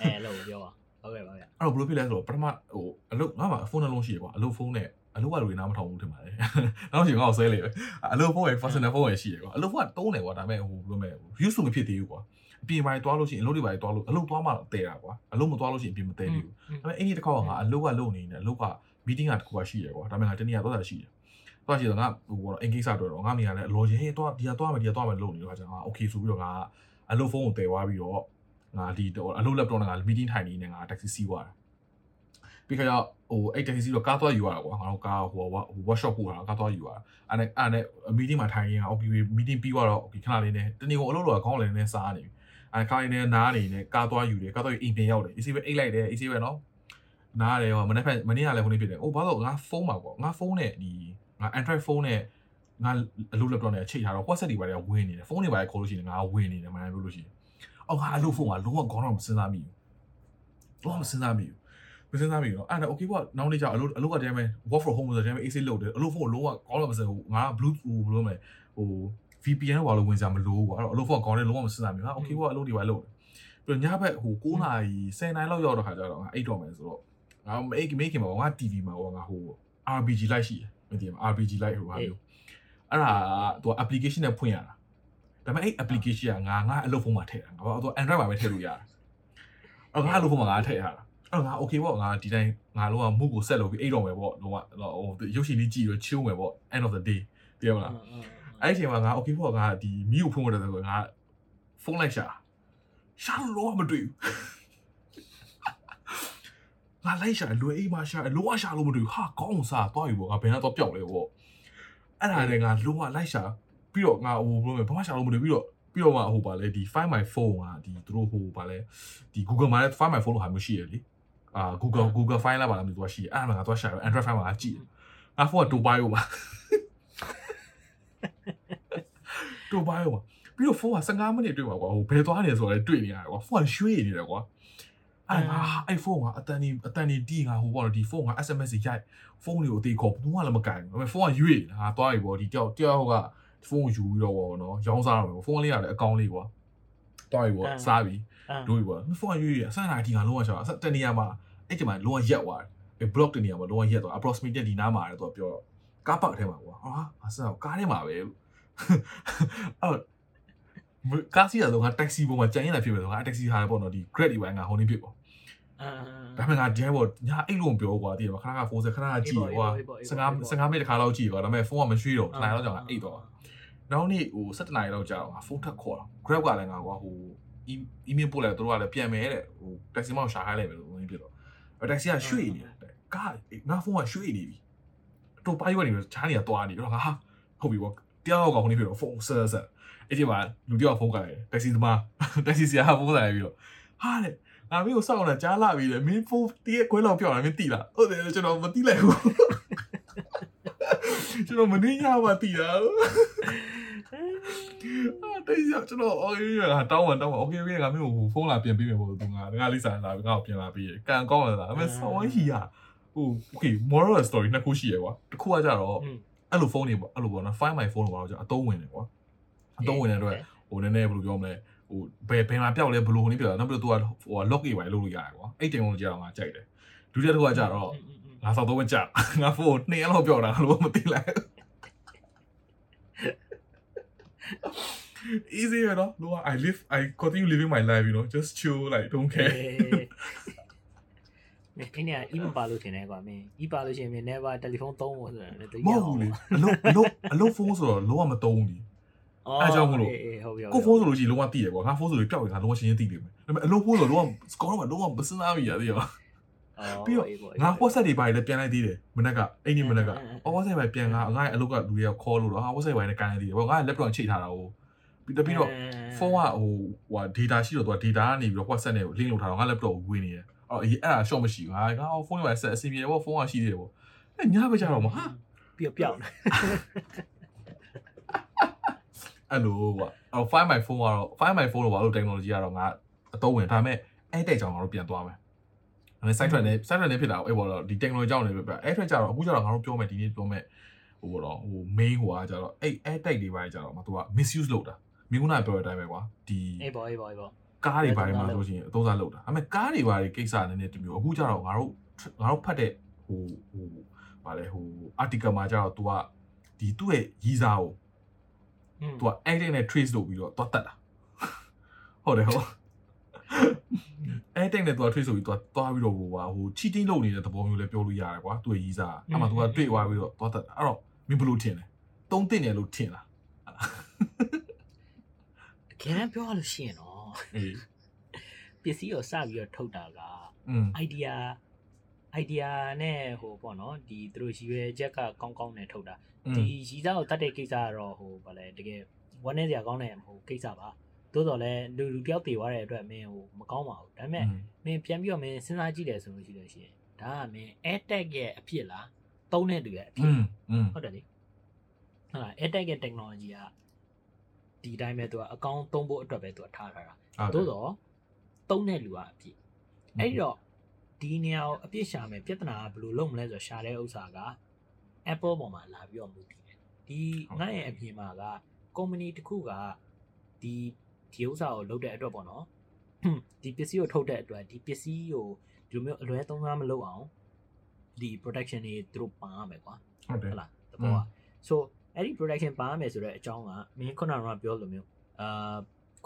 အဲလို့ပြောပါဟုတ်ကဲ့ပါဗျာအဲ့တော့ဘယ်လိုဖြစ်လဲဆိုတော့ပထမဟိုအလုပ်ငါမှာဖုန်းနှလုံးရှိရကွာအလုပ်ဖုန်းနဲ့အလုပ်ကလူတွေနားမထောင်ဘူးထင်ပါတယ်။နောက်ချိန်ငါ့ကိုဆွဲလေပဲ။အလုပ်ဖုန်းရဲ့ personal ဖုန်းရဲ့ရှိရကွာ။အလုပ်ဖုန်းကတုံးတယ်ကွာဒါပေမဲ့ဟိုဘယ်လိုမဲ use မဖြစ်သေးဘူးကွာ။ အပြင်ပိုင်းတွားလို့ရှိရင်အလုပ်တွေပိုင်းတွားလို့အလုပ်တွားမှတဲတာကွာ။အလုပ်မတွားလို့ရှိရင်အပြင်မတဲသေးဘူး။ဒါပေမဲ့အဲ့ဒီတစ်ခါကငါအလုပ်ကလုပ်နေနေအလုပ်က meeting ကတခုကရှိရကွာ။ဒါပေမဲ့ငါတနည်းတော့တာရှိတယ်။တော့ရှိတော့ငါဟိုတော့အင်ကိစ္စတွေ့တော့ငါမိကလည်းအလော်ရဲတော့ဒီကတွားမယ်ဒီကတွားမယ်လုပ်နေတော့ခါကျငါ okay ဆိုပြီးတော့ငါအလုပ်ဖုန်းကိုတဲသွားပြီးတော့ငါဒီအလုပ် laptop နဲ့ငါ meeting ထိုင်နေနေငါ taxi စီးသွားတာ။ပြီးခါကျဟိုအဲ့ taxi တော့ကားသွားယူရတာကွာငါတို့ကားဟို workshop ပို့တာကားသွားယူရတာအဲ့နဲ့အဲ့နဲ့ meeting မှာထိုင်ရင် okay meeting ပြီးသွားတော့ okay ခဏလေးနဲ့တနေ့ကအလုပ်တော့ခေါင်းလည်းနဲ့စားနေပြီ အဲ့ခါလေးနဲ့နားနေနဲ့ကားသွားယူတယ်ကားသွားယူအိမ်ပြန်ရောက်တယ် AC ပဲအိတ်လိုက်တယ် AC ပဲနော်နားတယ်ဟိုမနေ့ဖက်မနေ့ကလည်းခုနေဖြစ်တယ်အိုးဘာလို့ငါဖုန်းမှာပေါ့ငါဖုန်းနဲ့ဒီငါ Android ဖုန်းနဲ့ငါအလုပ် laptop နဲ့ချိန်ထားတော့ WhatsApp တွေပါလေဝင်နေတယ်ဖုန်းတွေပါလေခေါ်လို့ရှိရင်ငါဝင်နေတယ်မှန်တယ်ပြောလို့ရှိရင်အော်ငါအလုပ်ဖုန်းကလုံးဝခေါင်းတော့မစဉ်းစားမိဘူးလုံးဝမစဉ်းစားမိဘူးမစဉ်းစားမိတော့အဲ့ဒါ okay ပေါ့နောက်နေ့ကျအလုပ်အလုပ်ကတည်းက work from home ဆိုတဲ့တည်းက AC လုပ်တယ်အလုပ်ဖုန်းကိုလုံးဝကောင်းတော့မစင်ဘူးငါ bluetooth ဘယ်လိုမလဲဟို VPN ဘာလို့ဝင်ကြမလို့ကွာအဲ့တော့အလုပ်ဖုန်းကောင်းတယ်လုံးဝမစဉ်းစားမိဘူးဟာ okay ပေါ့အလုပ်တွေပါလုပ်တယ်ပြီးတော့ညဘက်ဟို9နာရီ10နာရီလောက်ရောက်တော့ခါကျတော့ငါအိတ်တော့မယ်ဆိုတော့ငါအိတ်မိခင်မှာငါ TV မှာငါဟို RPG လိုက်ရှိတယ်မသိဘူး RPG လိုက်ဟိုဟာမျိုးအဲ့ဒါသူ application နဲ့ဖွင့်ရတာဒါပေမဲ့အဲ့ application ကငါငါအလုပ်ဖုန်းမှာထည့်တာငါတော့ Android မှာပဲထည့်လို့ရတယ်အဲ့ငါအလုပ်ဖုန်းမှာငါထည့်ရတာအဲ့ငါ okay ပေါ့ငါဒီတိုင်းငါလုံးဝမှုကိုဆက်လုပ်ပြီးအိတ်တော်မယ်ပေါ့လုံးဝဟိုရုပ်ရှင်လေးကြည့်ပြီးချိုးမယ်ပေါ့ end of the day ပြောမလား အဲ့ဒီအချိန်မှာငါ okay ပေါ့ငါဒီမီးကိုဖုန်းရတယ်ဆိုငါဖုန်းလိုက်ရှာရှာလို့လုံးဝမတွေ့ဘူးငါလိုက်ရှာလွယ်အိမ်မှာရှာလောကရှာလို့မတွေ့ဘူးဟာကောင်းစားသွားပြီပေါ့ငါဘယ်နဲ့တော့ပျောက်လဲပေါ့အဲ့ဒါလည်းငါလုံးဝလိုက်ရှာပြီးတော့ငါဟိုဘယ်လိုလဲဘာမှရှာလို့မလို့ပြီးတော့ပြီးတော့မှဟိုပါလေဒီ find my phone ကဒီသူတို့ဟိုပါလေဒီ Google မှာလည်း find my phone လို့ဟာမျိုးရှိရလေအာ Google Google file လာပါလားမျိုးသူကရှိရအဲ့ဒါငါသွားရှာ Android file မှာကြည့်ငါဖုန်းကတူပါရောပါ တူပါရောပါပြီးတော့ဖုန်းက15မိနစ်တွေ့ပါကွာဟိုဘယ်သွားနေဆိုတော့တွေ့နေရတယ်ကွာဖုန်းကရွှေ့နေတယ်ကွာအဲ့ငါအဲ့ဖုန်းကအတန်ဒီအတန်ဒီတီးငါဟိုပေါ့နော်ဒီဖုန်းက SMS ရိုက်ဖုန်းတွေကိုအသေးခေါ်ဘူးမှလည်းမကင်ဘူးဒါပေမဲ့ဖုန်းကရွေ့ငါသွားပြီပေါ့ဒီတယောက်တယောက်ဟိုကဖုန်းကိုယူပြီးတော့ပေါ့နော်ရောင်းစားတော့မယ်ဖုန်းလေးကလည်းအကောင့်လေးကွာသွားပြီပေါ့စားပြီတို့ပြီပေါ့ဖုန်းကရွေ့အဆန်လာဒီငါလုံးဝချောအဆက်တနေရာမှာအဲ့ဒီမှာလုံးဝရက်သွားတယ် block တနေရာမှာလုံးဝရက်သွား approximate ဒီနားမှာတယ်သူကပြောတော့ကားပေါက်ထဲမှာကွာဟာအဆန်ကားထဲမှာပဲ အဲ့ကားစီးရတော့ငါ taxi ပေါ်မှာကြံရင်လာဖြစ်ပဲဆိုငါ taxi ဟာပေါ့နော်ဒီ grad ဒီပိုင်းငါဟိုနေဖြစ်ပေါ့ဒါပေမဲ့ငါဒီဟိုညာအိတ်လုံးပြောကွာတည်ရခဏခဏဖုန်းစခဏခဏကြည့်ကွာ15 15မိနစ်တခါလောက်ကြည့်ကွာဒါပေမဲ့ဖုန်းကမရွှေ့တော့နိုင်တော့ကြောင်အိတ်တော့နောက်နေ့ဟို17နာရီလောက်ကြာတော့ငါဖုန်းထပ်ခေါ်တော့ grab ကလည်းငါကွာဟို email ပို့လိုက်တော့တို့ကလည်းပြန်မယ်တဲ့ဟို taxi မောင်ရှာခိုင်းလိုက်မယ်လို့ဝင်ပြတော့ taxi ကရွှေ့နေတယ်ကားငါဖုန်းကရွှေ့နေပြီတော့ပါရွက်နေတော့ချားနေရသွားနေတော့ငါဟာဟုတ်ပြီပေါ့ တယောက်ကဟိုနေပြီးတော့ဖုန်းဆက်ဆက်အဲ့ဒီမှာလူတယောက်ဖုန်းကလည်းတက္ကစီသမားတက္ကစီဆရာဖုန်းလာပြီးတော့ဟာလေငါမင်းကိုစောက်လာကြားလာပြီလေမင်းဖုန်းတည့်ခွဲလောက်ပြောင်းလာမင်းတိလားဟုတ်တယ်ကျွန်တော်မတိလိုက်ဘူးကျွန်တော်မနေရပါတိလားအာတိတ်ရကျွန်တော်အော်ရရတောင်းပါတောင်းပါ okay okay ငါမင်းကိုဖုန်းလာပြန်ပေးမယ်ပေါ့သူငါငါလေးစားလာငါ့ကိုပြန်လာပေးရကံကောင်းလာတာအမေဆောင်းဟီရဟို okay moral story နှစ်ခုရှိရကွာတစ်ခုကကြတော့ အဲ့လိုဖုန်းတွေပေါ့အဲ့လိုပေါ့နော် find my phone လို့ပေါ့ကျွန်တော်အသုံးဝင်တယ်ကွာအသုံးဝင်တဲ့အတွက်ဟိုနည်းနည်းဘယ်လိုပြောမလဲဟိုဘယ်ဘယ်မှာပျောက်လဲဘလို့ဟိုနေပြတာနောက်ပြီးတော့ तू ကဟို lock ရေးပါလုပ်လို့ရတယ်ကွာအဲ့ technology တော့ငါကြိုက်တယ်ဒုတိယတစ်ခုကကြတော့ငါစောက်တော့မကြငါဖုန်းနှစ်ရက်လောက်ပျောက်တာလို့မသိလိုက် easy ရတော့လို့ I live I continue living my life you know just chill like don't care မင်းနေအီမပါလို့ထင်တယ်ကွာမင်းအီပါလို့ရှိရင်မင်း never တယ်လီဖုန်းသုံးဖို့ဆိုတယ်တတိယမဟုတ်ဘူးလေအလုံးအလုံးအလုံးဖုန်းဆိုတော့လုံးဝမသုံးဘူးအဲကြောင့်မလို့ဟုတ်ပြီကိုဖုန်းဆိုလို့ရှိရင်လုံးဝသိတယ်ကွာငါဖုန်းဆိုလို့ပျောက်ရင်ငါလုံးဝရှင်းရှင်းသိတယ်မယ်ဒါပေမဲ့အလုံးဖုန်းဆိုတော့လုံးဝစကောတော့လုံးဝမစမ်းမိရသေးရောပြီးတော့ငါ WhatsApp တွေပါလေပြန်လိုက်သေးတယ်မနေ့ကအဲ့ဒီမနေ့က WhatsApp ပဲပြန်ငါငါရဲ့အလုပ်ကလူတွေကခေါ်လို့တော့ဟာ WhatsApp ပဲနဲ့ကန်လိုက်သေးတယ်ဘောငါ laptop ချိတ်ထားတာကိုပြီးတော့ပြီးတော့ဖုန်းကဟိုဟို data ရှိတော့သူက data ကနေပြီးတော့ WhatsApp နဲ့ link လုပ်ထားတော့ငါ laptop ကိုဝင်နေတယ် အော်အဲ့ဒါ short မရှိဘူးငါငါဖုန်းမှာဆက်အစီအပြေပေါ့ဖုန်းကရှိသေးတယ်ပေါ့အဲ့ညဘက်ကျတော့မဟာပြောပြောင်းအဲ့လိုကွာအော် find my phone ကတော့ find my phone လို့ဘာလို့ technology ကတော့ငါအသုံးဝင်ဒါပေမဲ့အဲ့တဲ့ကြောင်ငါတို့ပြန်သွားမယ်အဲ့ site track နဲ့ site track နဲ့ဖြစ်တာအဲ့ပေါ်တော့ဒီ technology ကြောင့်လည်းပြအဲ့ track ကြတော့အခုကျတော့ငါတို့ပြောမယ်ဒီနေ့ပြောမယ်ဟိုတော့ဟို main ဟိုကကြတော့အဲ့ air tag တွေပါကြတော့မသူက misuse လုပ်တာမင်းကနာပြောတဲ့အတိုင်းပဲကွာဒီအေးပေါ့အေးပေါ့အေးပေါ့ ကားတွေဘာတွေမှာဆိုရှင်အသုံးစားလောက်တာဒါပေမဲ့ကားတွေဘာတွေကိစ္စနည်းနည်းတမျိုးအခုကျတော့ငါတို့ငါတို့ဖတ်တဲ့ဟိုဟိုဘာလဲဟို article မှာကျတော့ तू ကဒီသူ့ရဲ့ရီးစားကို तू က edit နဲ့ trace လုပ်ပြီးတော့သွားတတ်တာဟုတ်တယ်ဟုတ်အဲ့တိတ်နဲ့သူကထွေးဆိုပြီးသူကသွားပြီးတော့ဟိုပါဟို cheating လုပ်နေတဲ့သဘောမျိုးလည်းပြောလို့ရတယ်ကွာသူ့ရဲ့ရေးစားအဲ့မှာသူကတွေ့သွားပြီးတော့သွားတတ်တာအဲ့တော့မင်းဘလို့ထင်လဲသုံးတင်တယ်လို့ထင်လားတကယ်ပြောလို့ရှိရင်တော့ ပစ္စည်းကိုစပြီးတော့ထုတ်တာက idea idea နဲ့ဟိုပေါ့နော်ဒီသူတို့ရည်ရွယ်ချက်ကကောင်းကောင်းနဲ့ထုတ်တာဒီရည်စားကိုတတ်တဲ့ကိစ္စကတော့ဟိုဗာလဲတကယ်ဝမ်းနည်းစရာကောင်းတဲ့ဟိုကိစ္စပါသို့တော်လည်းလူလူပြောက်တည်သွားတဲ့အတွက်မင်းဟိုမကောင်းပါဘူးဒါပေမဲ့မင်းပြန်ပြီးတော့မင်းစဉ်းစားကြည့်တယ်ဆိုလို့ရှိလို့ရှိရင်ဒါကမင်း air tag ရဲ့အဖြစ်လားသုံးတဲ့တူရဲ့အဖြစ်ဟုတ်တယ်လေဟုတ်လား air tag ရဲ့ technology ကဒီတိုင်းပဲသူကအကောင့်သုံးဖို့အတွက်ပဲသူကထားထားတာ သို့တော့သုံးတဲ့လူကအပြည့်အဲ့ဒီတော့ဒီနေရာကိုအပြည့်ရှာမယ်ပြဿနာကဘယ်လိုလုပ်မလဲဆိုတော့ရှာတဲ့ဥစ္စာက Apple ပေါ်မှာလာပြီးတော့မူတည်တယ်ဒီငါ့ရဲ့အပြင်မှာက company တစ်ခုကဒီဒီဥစ္စာကိုလုပ်တဲ့အတွက်ပေါ့နော်ဒီပစ္စည်းကိုထုတ်တဲ့အတွက်ဒီပစ္စည်းကိုဒီလိုမျိုးအလွဲသုံးစားမလုပ်အောင်ဒီ production တွေသူတို့ပါရမယ်ကွာဟုတ်တယ်ဟုတ်လားတဘောက so အဲ့ဒီ production ပါရမယ်ဆိုတော့အကြောင်းကမင်းခုနကပြောလိုမျိုးအာ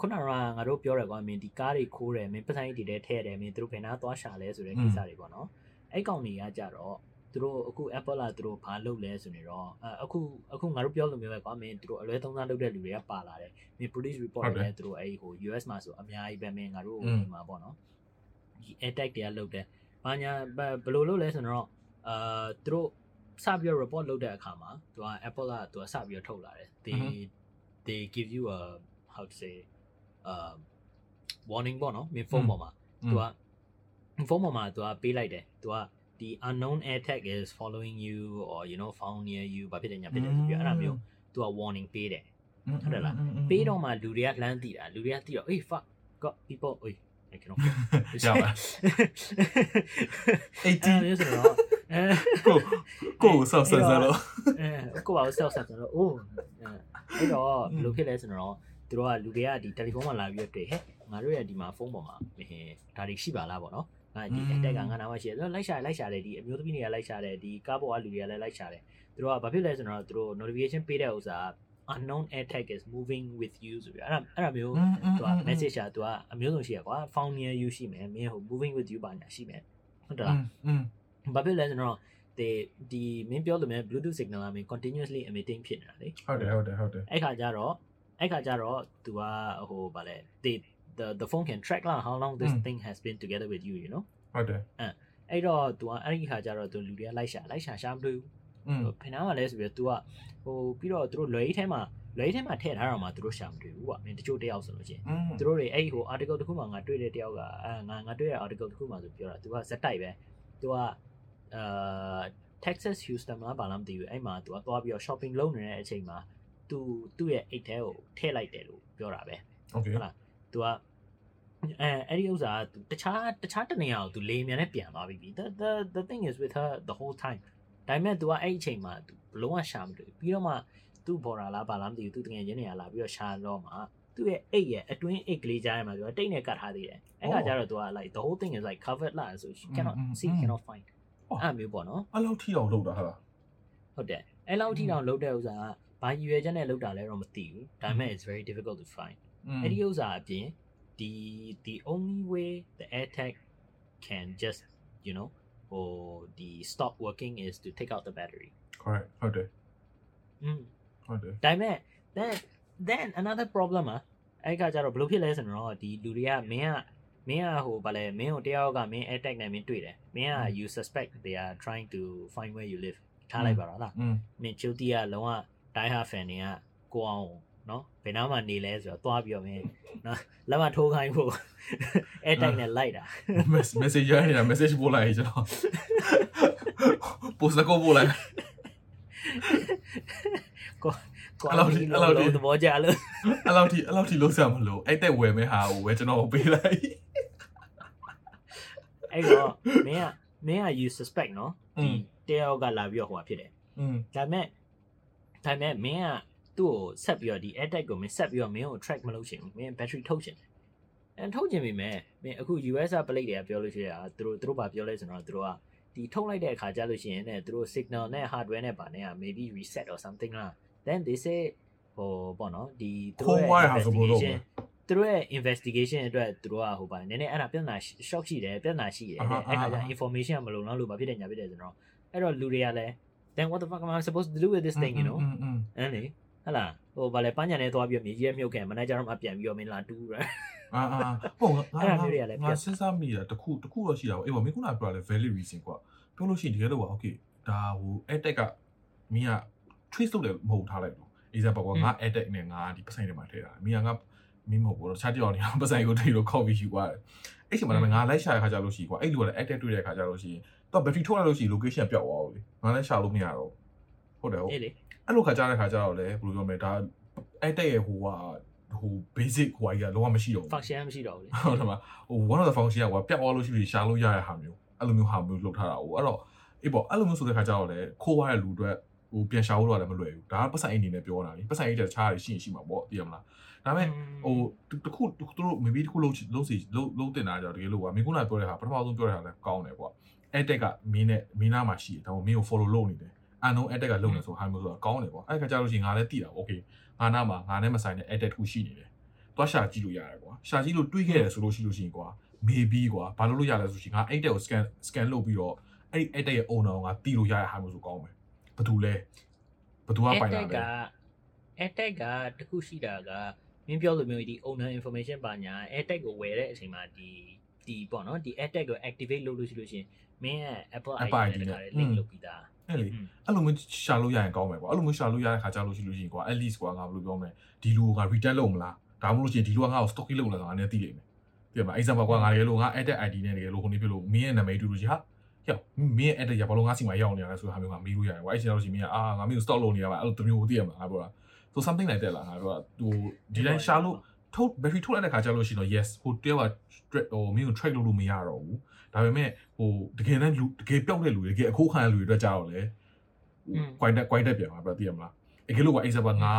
ခုနကငါတို့ပြောရကွာမင်းဒီကားတွေခိုးတယ်မင်းပဆိုင်တွေထဲထည့်တယ်မင်းတို့ဘယ်နာသွားရှာလဲဆိုတဲ့ကိစ္စတွေပေါ့နော်အဲ့ကောင်တွေကကြတော့သူတို့အခု Apple လာသူတို့ဘာလုပ်လဲဆိုနေတော့အခုအခုငါတို့ပြောလိုမျိုးပဲကွာမင်းတို့အလွဲသုံးစားလုပ်တဲ့လူတွေကပါလာတယ်မင်း police report တွေလည်းသူတို့အဲ့ဟို US မှာဆိုအများကြီးပဲမင်းငါတို့ဒီမှာပေါ့နော်ဒီ attack တွေကလုပ်တယ်ဘာညာဘယ်လိုလုပ်လဲဆိုတော့အာသူတို့စပြီးတော့ report လုပ်တဲ့အခါမှာသူက Apple ကသူကစပြီးတော့ထုတ်လာတယ် they they give you a how to say uh warning ပေါ့နော် min phone ပေါ်မှာသူက phone ပေါ်မှာသူကပေးလိုက်တယ်သူကဒီ unknown air tag is following you or you know found near you ဘာဖြစ်တယ်ညာဖြစ်တယ်ဆိုပြီးအဲ့ဒါမျိုးသူက warning ပေးတယ်ဟုတ်တယ်လားပေးတော့မှလူတွေကလမ်းသိတာလူတွေကသိတော့ hey fuck got people အေး I cannot ရပါအဲ့ဒီမျိုးဆိုတော့အဲကိုကိုဆောက်ဆန်ဆန်လို့အဲကိုပါဆောက်ဆက်ဆိုတော့အိုးအဲ့တော့ဘယ်လိုဖြစ်လဲဆိုတော့ သူတို့ကလူတွေကဒီတယ်လီဖုန်းမှာလာပြီးတော့တွေ့ဟဲ့ငါတို့ရဲ့ဒီမှာဖုန်းပေါ်မှာဒါတွေရှိပါလားပေါ့နော်ငါဒီအတက်ကငါနာမရှိတယ်လိုက်ရှာလိုက်ရှာတယ်ဒီအမျိုးသမီးတွေကလိုက်ရှာတယ်ဒီကားပေါ်ကလူတွေကလည်းလိုက်ရှာတယ်သူတို့ကဘာဖြစ်လဲဆိုတော့သူတို့ notification ပေးတဲ့ဥစ္စာ unknown attack is moving with you ဆိုပြီးအဲ့ဒါအဲ့ဒါမျိုးသူက message อ่ะသူကအမျိုးစုံရှိရကွာ found near you ရှိမယ်မင်းဟို moving with you ပါညာရှိမယ်ဟုတ်တလားဘာဖြစ်လဲဆိုတော့ဒီဒီမင်းပြောလို့မင်း bluetooth signal ကမင်း continuously emitting ဖြစ်နေတာလေဟုတ်တယ်ဟုတ်တယ်ဟုတ်တယ်အဲ့ခါကျတော့ အဲ့ခါကျတော့ तू ကဟိုဗာလဲ they the the phone can track la how long this thing has been together with you you know ဟုတ်တယ်အဲ့အဲ့တော့ तू ကအဲ့ဒီခါကျတော့ तू လူတွေကလိုက်ရှာလိုက်ရှာရှာမတွေ့ဘူးဖင်နာကလည်းဆိုပြီး तू ကဟိုပြီးတော့သူတို့လွယ်ကြီးထဲမှာလွယ်ကြီးထဲမှာထည့်ထားတော့မှသူတို့ရှာမတွေ့ဘူးကွာမင်းတချို့တယောက်ဆိုလို့ချင်းသူတို့တွေအဲ့ဟို article တစ်ခုမှငါတွေ့တဲ့တယောက်ကအာငါငါတွေ့တဲ့ article တစ်ခုမှဆိုပြောတာ तू ကဇက်တိုက်ပဲ तू ကအာ Texas Houston မှာပါလားမသိဘူးအဲ့မှာ तू ကသွားပြီးတော့ shopping လုပ်နေတဲ့အချိန်မှာ သူသူ့ရဲ့အိတ်ထဲကိုထည့်လိုက်တယ်လို့ပြောတာပဲဟုတ်ကဲ့ဟုတ်လား तू ကအဲအဲ့ဒီဥစ္စာက तू တခြားတခြားတနေရာကို तू လေမြန်နဲ့ပြန်သွားပြီ the the the thing is with her the whole time ဒါပေမဲ့ तू ကအဲ့အချိန်မှာ तू ဘလုံးဝရှာမတွေ့ပြီးတော့မှသူ့ဘော်ရာလားဘာလားမသိဘူးသူတကယ်ရင်းနေရလားပြီးတော့ရှာတော့မှသူ့ရဲ့အိတ်ရဲ့အတွင်းအိတ်ကလေးကြားထဲမှာသူကတိတ်နဲ့ကတ်ထားသေးတယ်အဲ့ခါကျတော့သူက like the whole thing is like covered lah so she cannot see cannot find အဲ့မျိုးပေါ့နော်အဲ့လောက်ထိအောင်လုပ်တာဟာဟုတ်တယ်အဲ့လောက်ထိအောင်လုပ်တဲ့ဥစ္စာက ဘာရည်ရွယ်ချက်နဲ့လုပ်တာလဲတော့မသိဘူးဒါပေမဲ့ it's very difficult to find အဲ့ဒီဥစ္စာအပြင်ဒီ the only way the air tag can just you know or the stop working is to take out the battery correct ဟုတ်တယ် mm ဟုတ်တယ် ဒါပေမဲ့ then then another problem อ่ะအဲ့ကကြတော့ဘယ်လိုဖြစ်လဲဆိုတော့ဒီလူတွေကမင်းကမင်းကဟိုဗာလဲမင်းကိုတယောက်ကမင်း air tag နဲ့မင်းတွေ့တယ်မင်းက you suspect they are trying to find where you live ထားလိုက်ပါတော့လား อืม မင်းချိုတီကလုံးဝ တိုင်းဟာဖန်တွေကကိုအောင်နော်ဘယ်နားမှာနေလဲဆိုတော့သွားပြီးတော့မင်းနော်လက်မထိုးခိုင်းဖို့အဲတိုင်းနဲ့လိုက်တာ message ရနေတာ message ပို့လိုက်ကျွန်တော် post ကောပို့လိုက်ကိုကိုအလောက်ဒီအလောက်ဒီသဘောကျလို့အလောက်ဒီအလောက်ဒီလုံးစားမလို့အဲ့တက်ဝယ်မဲ့ဟာကိုပဲကျွန်တော်ပေးလိုက်အဲ့တော့မင်းကမင်းက you suspect နော်ဒီတယောက်ကလာပြီးတော့ဟိုဟာဖြစ်တယ်อืมဒါပေမဲ့ ဒါပေမဲ့မင်းကသူ့ကိုဆက်ပြီးတော့ဒီ attack ကိုမင်းဆက်ပြီးတော့မင်းကို track မလုပ်ချင်ဘူးမင်း battery ထုတ်ချင်တယ်အဲထုတ်ချင်ပြီမဲ့မင်းအခု US က plate တွေကပြောလို့ရှိရတာသူတို့သူတို့ဘာပြောလဲဆိုတော့သူတို့ကဒီထုတ်လိုက်တဲ့အခါကျလို့ရှိရင်ねသူတို့ signal နဲ့ hardware နဲ့ပါね maybe reset or something လား then they say ဟိုပေါ့နော်ဒီသူတို့ခိုးသွားရဟာဆိုဘယ်လိုလုပ်မလဲသူတို့ရဲ့ investigation အတွက်သူတို့ကဟိုပါနည်းနည်းအဲ့ဒါပြဿနာ shock ရှိတယ်ပြဿနာရှိတယ်အာဟာအဲ့ခါကျအာဟာ information ကမလုံလောက်လို့ဘာဖြစ်တယ်ညာဖြစ်တယ်ဆိုတော့အဲ့တော့လူတွေကလည်း then what the fuck am I supposed to do with this thing you know အဲ့လေဟလာဟိုဗာလဲပညာနဲ့သွားပြီးမြေကြီးရဲ့မြုပ်ကန်မန်နေဂျာတော့မပြန်ပြီးတော့မင်းလာတူးရအာအာပုံငါငါစဉ်းစားမိတာတခုတခုတော့ရှိတာပေါ့အေးဗာမင်းခုနကပြောလဲ valid reason ကွာပြောလို့ရှိရင်တကယ်လို့ပါ okay ဒါဟို ad tech ကမင်းက trace လုပ်တယ်မဟုတ်ထားလိုက်ဘူး example ကွာငါ ad tech နဲ့ငါဒီပတ်စံတွေမှာထည့်တာမင်းကငါမင်းမဟုတ်ဘူးတော့ခြားကြောင်နေအောင်ပတ်စံကိုထည့်လို့ copy ယူသွားတယ်အဲ့ချိန်မှာလည်းငါလိုက်ရှာတဲ့ခါကြလို့ရှိကွာအဲ့လူကလည်း ad tech တွေ့တဲ့ခါကြလို့ရှိရင် တော့ battery ထုတ်လိုက်လို့ရှိရင် location ပျောက်သွားဘူးလေငါလည်းရှာလို့မရတော့ဟုတ်တယ်ဟုတ်အေးလေအဲ့လိုခါကြတဲ့ခါကျတော့လေဘယ်လိုပြောမလဲဒါအဲ့တဲ့ရဲ့ဟိုကဟို basic ဟိုအကြီးကလုံးဝမရှိတော့ဘူး function မရှိတော့ဘူးလေဟုတ်တယ်မဟို one of the function ကဟိုပြတ်သွားလို့ရှိပြီးရှာလို့ရတဲ့ဟာမျိုးအဲ့လိုမျိုးဟာမျိုးလုပ်ထားတာဟိုအဲ့တော့အေးပေါ့အဲ့လိုမျိုးဆိုတဲ့ခါကျတော့လေခိုးသွားတဲ့လူတွေဟိုပြန်ရှာဖို့တော့လည်းမလွယ်ဘူးဒါကပတ်ဆိုင်အနေနဲ့ပြောတာလေပတ်ဆိုင်အိတ်တဲ့ခြားရရှိရင်ရှိမှာပေါ့သိရမလားဒါပေမဲ့ဟိုတခုသူတို့ maybe တခုလုံးလုံးစီလုံးလုံးတင်တာကြတော့တကယ်လို့ကမင်းခုနပြောတဲ့ဟာပထမဆုံးပြောတဲ့ဟာလည်းကောင်းတယ် ပေါ့ attack ကမင်းနဲ့မင်းနာမှာရှိတယ်ဒါပေမဲ့မင်းကို follow လုပ်နေတယ်အန်နို attack ကလုပ်နေဆိုဟာမျိုးဆိုတာကောင်းတယ်ပေါ့အဲ့ခါကျလို့ရှိရင်ငါလည်းသိတာပေါ့ okay ငါနာမှာငါနဲ့မဆိုင်တဲ့ attack တစ်ခုရှိနေတယ်သွားရှာကြည့်လို့ရတယ်ကွာရှာကြည့်လို့တွေးခဲ့တယ်ဆိုလို့ရှိလို့ရှိရင်ကွာ maybe ကွာဘာလို့လို့ရလဲဆိုရှင်ငါအဲ့တက်ကို scan scan လုပ်ပြီးတော့အဲ့ဒီအဲ့တက်ရဲ့ owner ကိုငါတီးလို့ရတဲ့ဟာမျိုးဆိုကောင်းမယ်ဘာတူလဲဘာတူကပိုင်လာ attack လဲက attack ကတခုရှိတာကမင်းပြောလို့မျိုးဒီ owner information ပါညာ attack ကိုဝယ်တဲ့အချိန်မှာဒီ ဒီပေါ့နော်ဒီ attack ကို activate လုပ်လို့ရှိလို့ရှိရင်မင်းရဲ့ Apple Apple ID ID နဲ့တခါလေနဲ့ link လုပ်ပြီးသားအဲ့လေอืมအဲ့လိုမျိုးရှာလို့ရရင်ကောင်းမယ်ကွာအဲ့လိုမျိုးရှာလို့ရတဲ့ခါကျလို့ရှိလို့ရှိရင်ကွာ at least ကွာငါဘယ်လိုပြောမလဲဒီလူကငါ return လုပ်မလားဒါမှမဟုတ်လို့ရှိရင်ဒီလူကငါ့ကို stocking လုပ်လာတာငါလည်းသိလိမ့်မယ်သိရမလား example ကွာငါတကယ်လို့ငါ edit ID နဲ့တကယ်လို့ခုနေဖြစ်လို့မင်းရဲ့နာမည်တူလို့ရှိဟာဟဲ့မင်းရဲ့ edit ရဘာလို့ငါစီမှာရောက်နေရလဲဆိုတာမျိုးငါမေးလို့ရတယ်ကွာအဲ့ချိန်တော့ရှိမင်းကအာငါမင်းကို stock လုပ်နေရပါအဲ့လိုတမျိုးသိရမှာငါပြောတာ so something like that လားငါပြောတာဟိုဒီတိုင်းရှာလို့ ထုတ် battery ထုတ်လိုက်တဲ့ခါကျလို့ရှိရင်တော့ yes ဟိုတယောက်ကဟိုမင်းကို track လုပ်လို့မရတော့ဘူးဒါပေမဲ့ဟိုတကယ်တမ်းလူတကယ်ပျောက်တဲ့လူတွေတကယ်အခုခံတဲ့လူတွေအတွက်ကြတော့လေ quite တက် quite တက်ပြန်ပါပြသိရမလားအကယ်လို့က example ငါ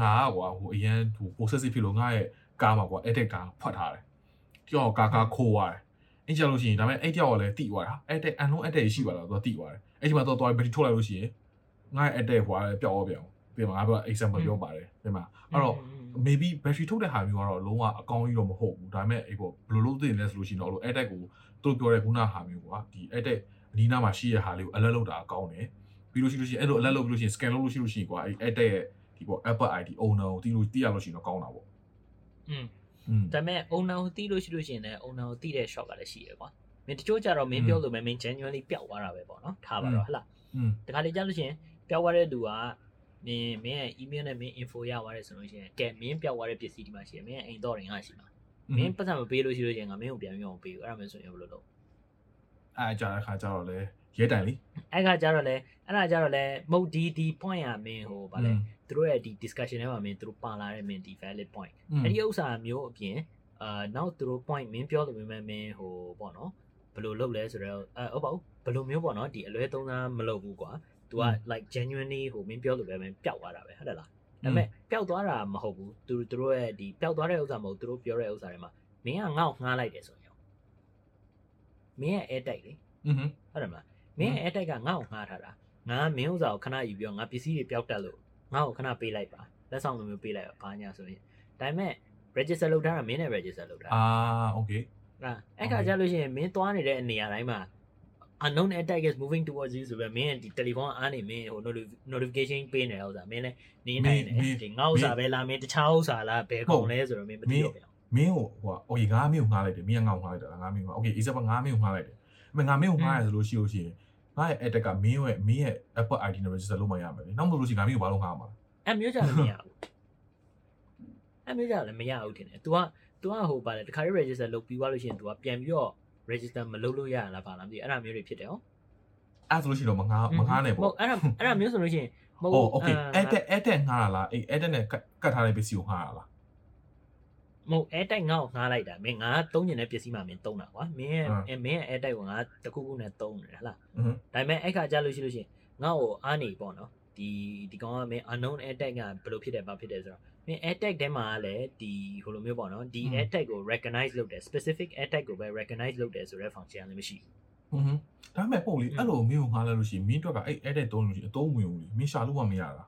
ငါကွာဟိုအရန်ဟို possessive ဖြစ်လို့ငါရဲ့ကားမှာကွာ edit ကားဖွက်ထားတယ်တယောက်ကားကားခိုးသွားတယ်အဲ့ကြလို့ရှိရင်ဒါပေမဲ့အဲ့တယောက်ကလည်းတိသွားတာ edit unknown edit ရှိပါလားသူကတိသွားတယ်အဲ့ဒီမှာတော့တော့ battery ထုတ်လိုက်လို့ရှိရင်ငါရဲ့ edit ဟိုကလည်းပျောက်သွားပြန်အောင်ဒီမှာငါပြော example ပြောပါတယ်ဒီမှာအဲ့တော့ maybe battery ထုတ်တဲ့ဟာမျိုးကတော့လုံးဝအကောင်းကြီးတော့မဟုတ်ဘူးဒါပေမဲ့အဲ့ပေါ့ဘယ်လိုလုပ်သင့်လဲဆိုလို့ရှိရင်တော့လို့ edit ကိုသူတို့ပြောတဲ့ခုနဟာမျိုးကွာဒီ edit အနီးနားမှာရှိတဲ့ဟာလေးကို alert လုပ်တာအကောင်းတယ်ပြီးလို့ရှိလို့ရှိရင်အဲ့လို alert လုပ်ပြီးလို့ရှိရင် scan လုပ်လို့ရှိလို့ရှိရင်ကွာအဲ့ edit ရဲ့ဒီပေါ့ Apple ID owner ကိုတီးလို့တီးရလို့ရှိရင်တော့ကောင်းတာပေါ့ อืม อืม ဒါပေမဲ့ owner ကိုတီးလို့ရှိလို့ရှိရင်လည်း owner ကိုတီးတဲ့ shop ကလည်းရှိရကွာမင်းတချို့ကြတော့မင်းပြောလို့မင်း genuinely ပျောက်သွားတာပဲပေါ့နော်ထားပါတော့ဟဟလား อืม တခါလေကြားလို့ရှိရင်ပျောက်သွားတဲ့လူက မင်းမင်းရဲ့ email နဲ့မင်း info ရသွားတယ်ဆိုလို့ရှိရင်ကဲမင်းပျောက်သွားတဲ့ပစ္စည်းဒီမှာရှိတယ်မင်းရဲ့အိမ်တော့ရင်ငါရှိမှာမင်းပတ်စံမပေးလို့ရှိလို့ရှိရင်ငါမင်းကိုပြန်ပြီးအောင်ပေးဘူးအဲ့ဒါမျိုးဆိုရင်ဘယ်လိုလုပ်အဲ့ကြတဲ့ခါကျတော့လေရဲတိုင်လीအဲ့ခါကျတော့လေအဲ့ဒါကျတော့လေမဟုတ်ဒီဒီ point ရမင်းဟိုဗာလေသူတို့ရဲ့ဒီ discussion ထဲမှာမင်းသူတို့ပါလာတဲ့မင်းဒီ valid point အဲ့ဒီဥစ္စာမျိုးအပြင်အာနောက်သူတို့ point မင်းပြောလို့မင်းမင်းဟိုပေါ့နော်ဘယ်လိုလုပ်လဲဆိုတော့အဲဟုတ်ပါဘူးဘယ်လိုမျိုးပေါ့နော်ဒီအလွဲသုံးစားမလုပ်ဘူးကွာ သူက like genuinely ဟိုမင်းပြောလို့ပဲမင်းပျောက်သွားတာပဲဟုတ်တယ်လားဒါပေမဲ့ပျောက်သွားတာမဟုတ်ဘူးသူတို့ရဲ့ဒီပျောက်သွားတဲ့ဥစ္စာမဟုတ်သူတို့ပြောတဲ့ဥစ္စာတွေမှာမင်းကငေါ့ငှားလိုက်တယ်ဆိုရင်မင်းရဲ့ air tag လေဟုတ်တယ်မလားမင်းရဲ့ air tag ကငေါ့ငှားထားတာငါမင်းဥစ္စာကိုခဏယူပြီးတော့ငါပစ္စည်းတွေပျောက်တက်လို့ငါ့ကိုခဏပေးလိုက်ပါလက်ဆောင်လိုမျိုးပေးလိုက်ပါဘာညာဆိုရင်ဒါပေမဲ့ register လုပ်ထားတာမင်းနဲ့ register လုပ်ထားတာအာ okay အဲ့အဲ့ခါကျလို့ရှိရင်မင်းသွားနေတဲ့နေရာတိုင်းမှာ unknown attack is moving towards you ဆိုပဲမင်းဒီတယ်လီဖုန်းအားနေမင်းဟို notification ပေးနေတော့ဆိုတာမင်းလည်းနေနိုင်တယ်ဒီငါ့ဥစားပဲလားမင်းတခြားဥစားလားဘယ်ကောင်လဲဆိုတော့မင်းမသိတော့ဘူးမင်းဟိုဟိုအိုငါမင်းကိုငှားလိုက်တယ်မင်းကငါ့ကိုငှားလိုက်တာငါမင်းကို okay အေးစပ်ငါမင်းကိုငှားလိုက်တယ်မင်းငါမင်းကိုငှားရဆိုလို့ရှိလို့ရှိရင်ငါရဲ့ attack ကမင်းရဲ့မင်းရဲ့ Apple ID နဲ့ register လုပ်မှရမယ်လေနောက်မလို့ရှိရင်ငါမင်းကိုဘာလို့ငှားမှာလဲအမျိုးကြလည်းမရဘူးအမျိုးကြလည်းမရဘူးထင်တယ် तू က तू ကဟိုပါလေတခါ register လုပ်ပြီးွားလို့ရှိရင် तू ကပြန်ပြီးတော့ register မလုပ်လို့ရလားဘာလားမသိအဲ့ဒါမျိုးတွေဖြစ်တယ်ဟော အဲ့ဆိုလို့ရှိရင်တော့မငှားမငှားနဲ့ မ ပေါ့ ဟုတ်အဲ့ဒါအဲ့ဒါမျိုးဆိုလို့ရှိရင်မ โอ้ ဟုတ် โอเค edit edit ငှားတာလားအဲ့ edit နဲ့ကတ်ထားတဲ့ပစ္စည်းကိုငှားတာလား မဟုတ် air tag ငါ့ကိုငှားလိုက်တာမင်းငါသုံးကျင်တဲ့ပစ္စည်းမှမင်းသုံးတာကွာမင်းရဲ့အဲမင်းရဲ့ air tag ကိုငါတခုခုနဲ့သုံးနေတယ်ဟလား อืม ဒါပေမဲ့အဲ့ခါကြာလို့ရှိလို့ရှိရင်ငါ့ကိုအားနေပေါ့နော်ဒီဒီကောင်ကမင်း unknown air tag ကဘယ်လိုဖြစ်တယ်ဘာဖြစ်တယ်ဆိုတော့ မင်း air tag ထဲမှာလည်းဒီဟိုလိုမျိုးပေါ့နော်ဒီ air tag ကို recognize လုပ်တယ် specific air tag ကိုပဲ recognize လုပ်တယ်ဆိုတဲ့ function လည်းမရှိဘူး อืมဒါပေမဲ့ပေါ့လေအဲ့လိုမင်းကိုငှားလိုက်လို့ရှိရင်မင်းတို့ကအဲ့ edit တုံးလို့ရှိရင်အသုံးဝင်ဘူးလေမင်းရှာလို့မှမရတာ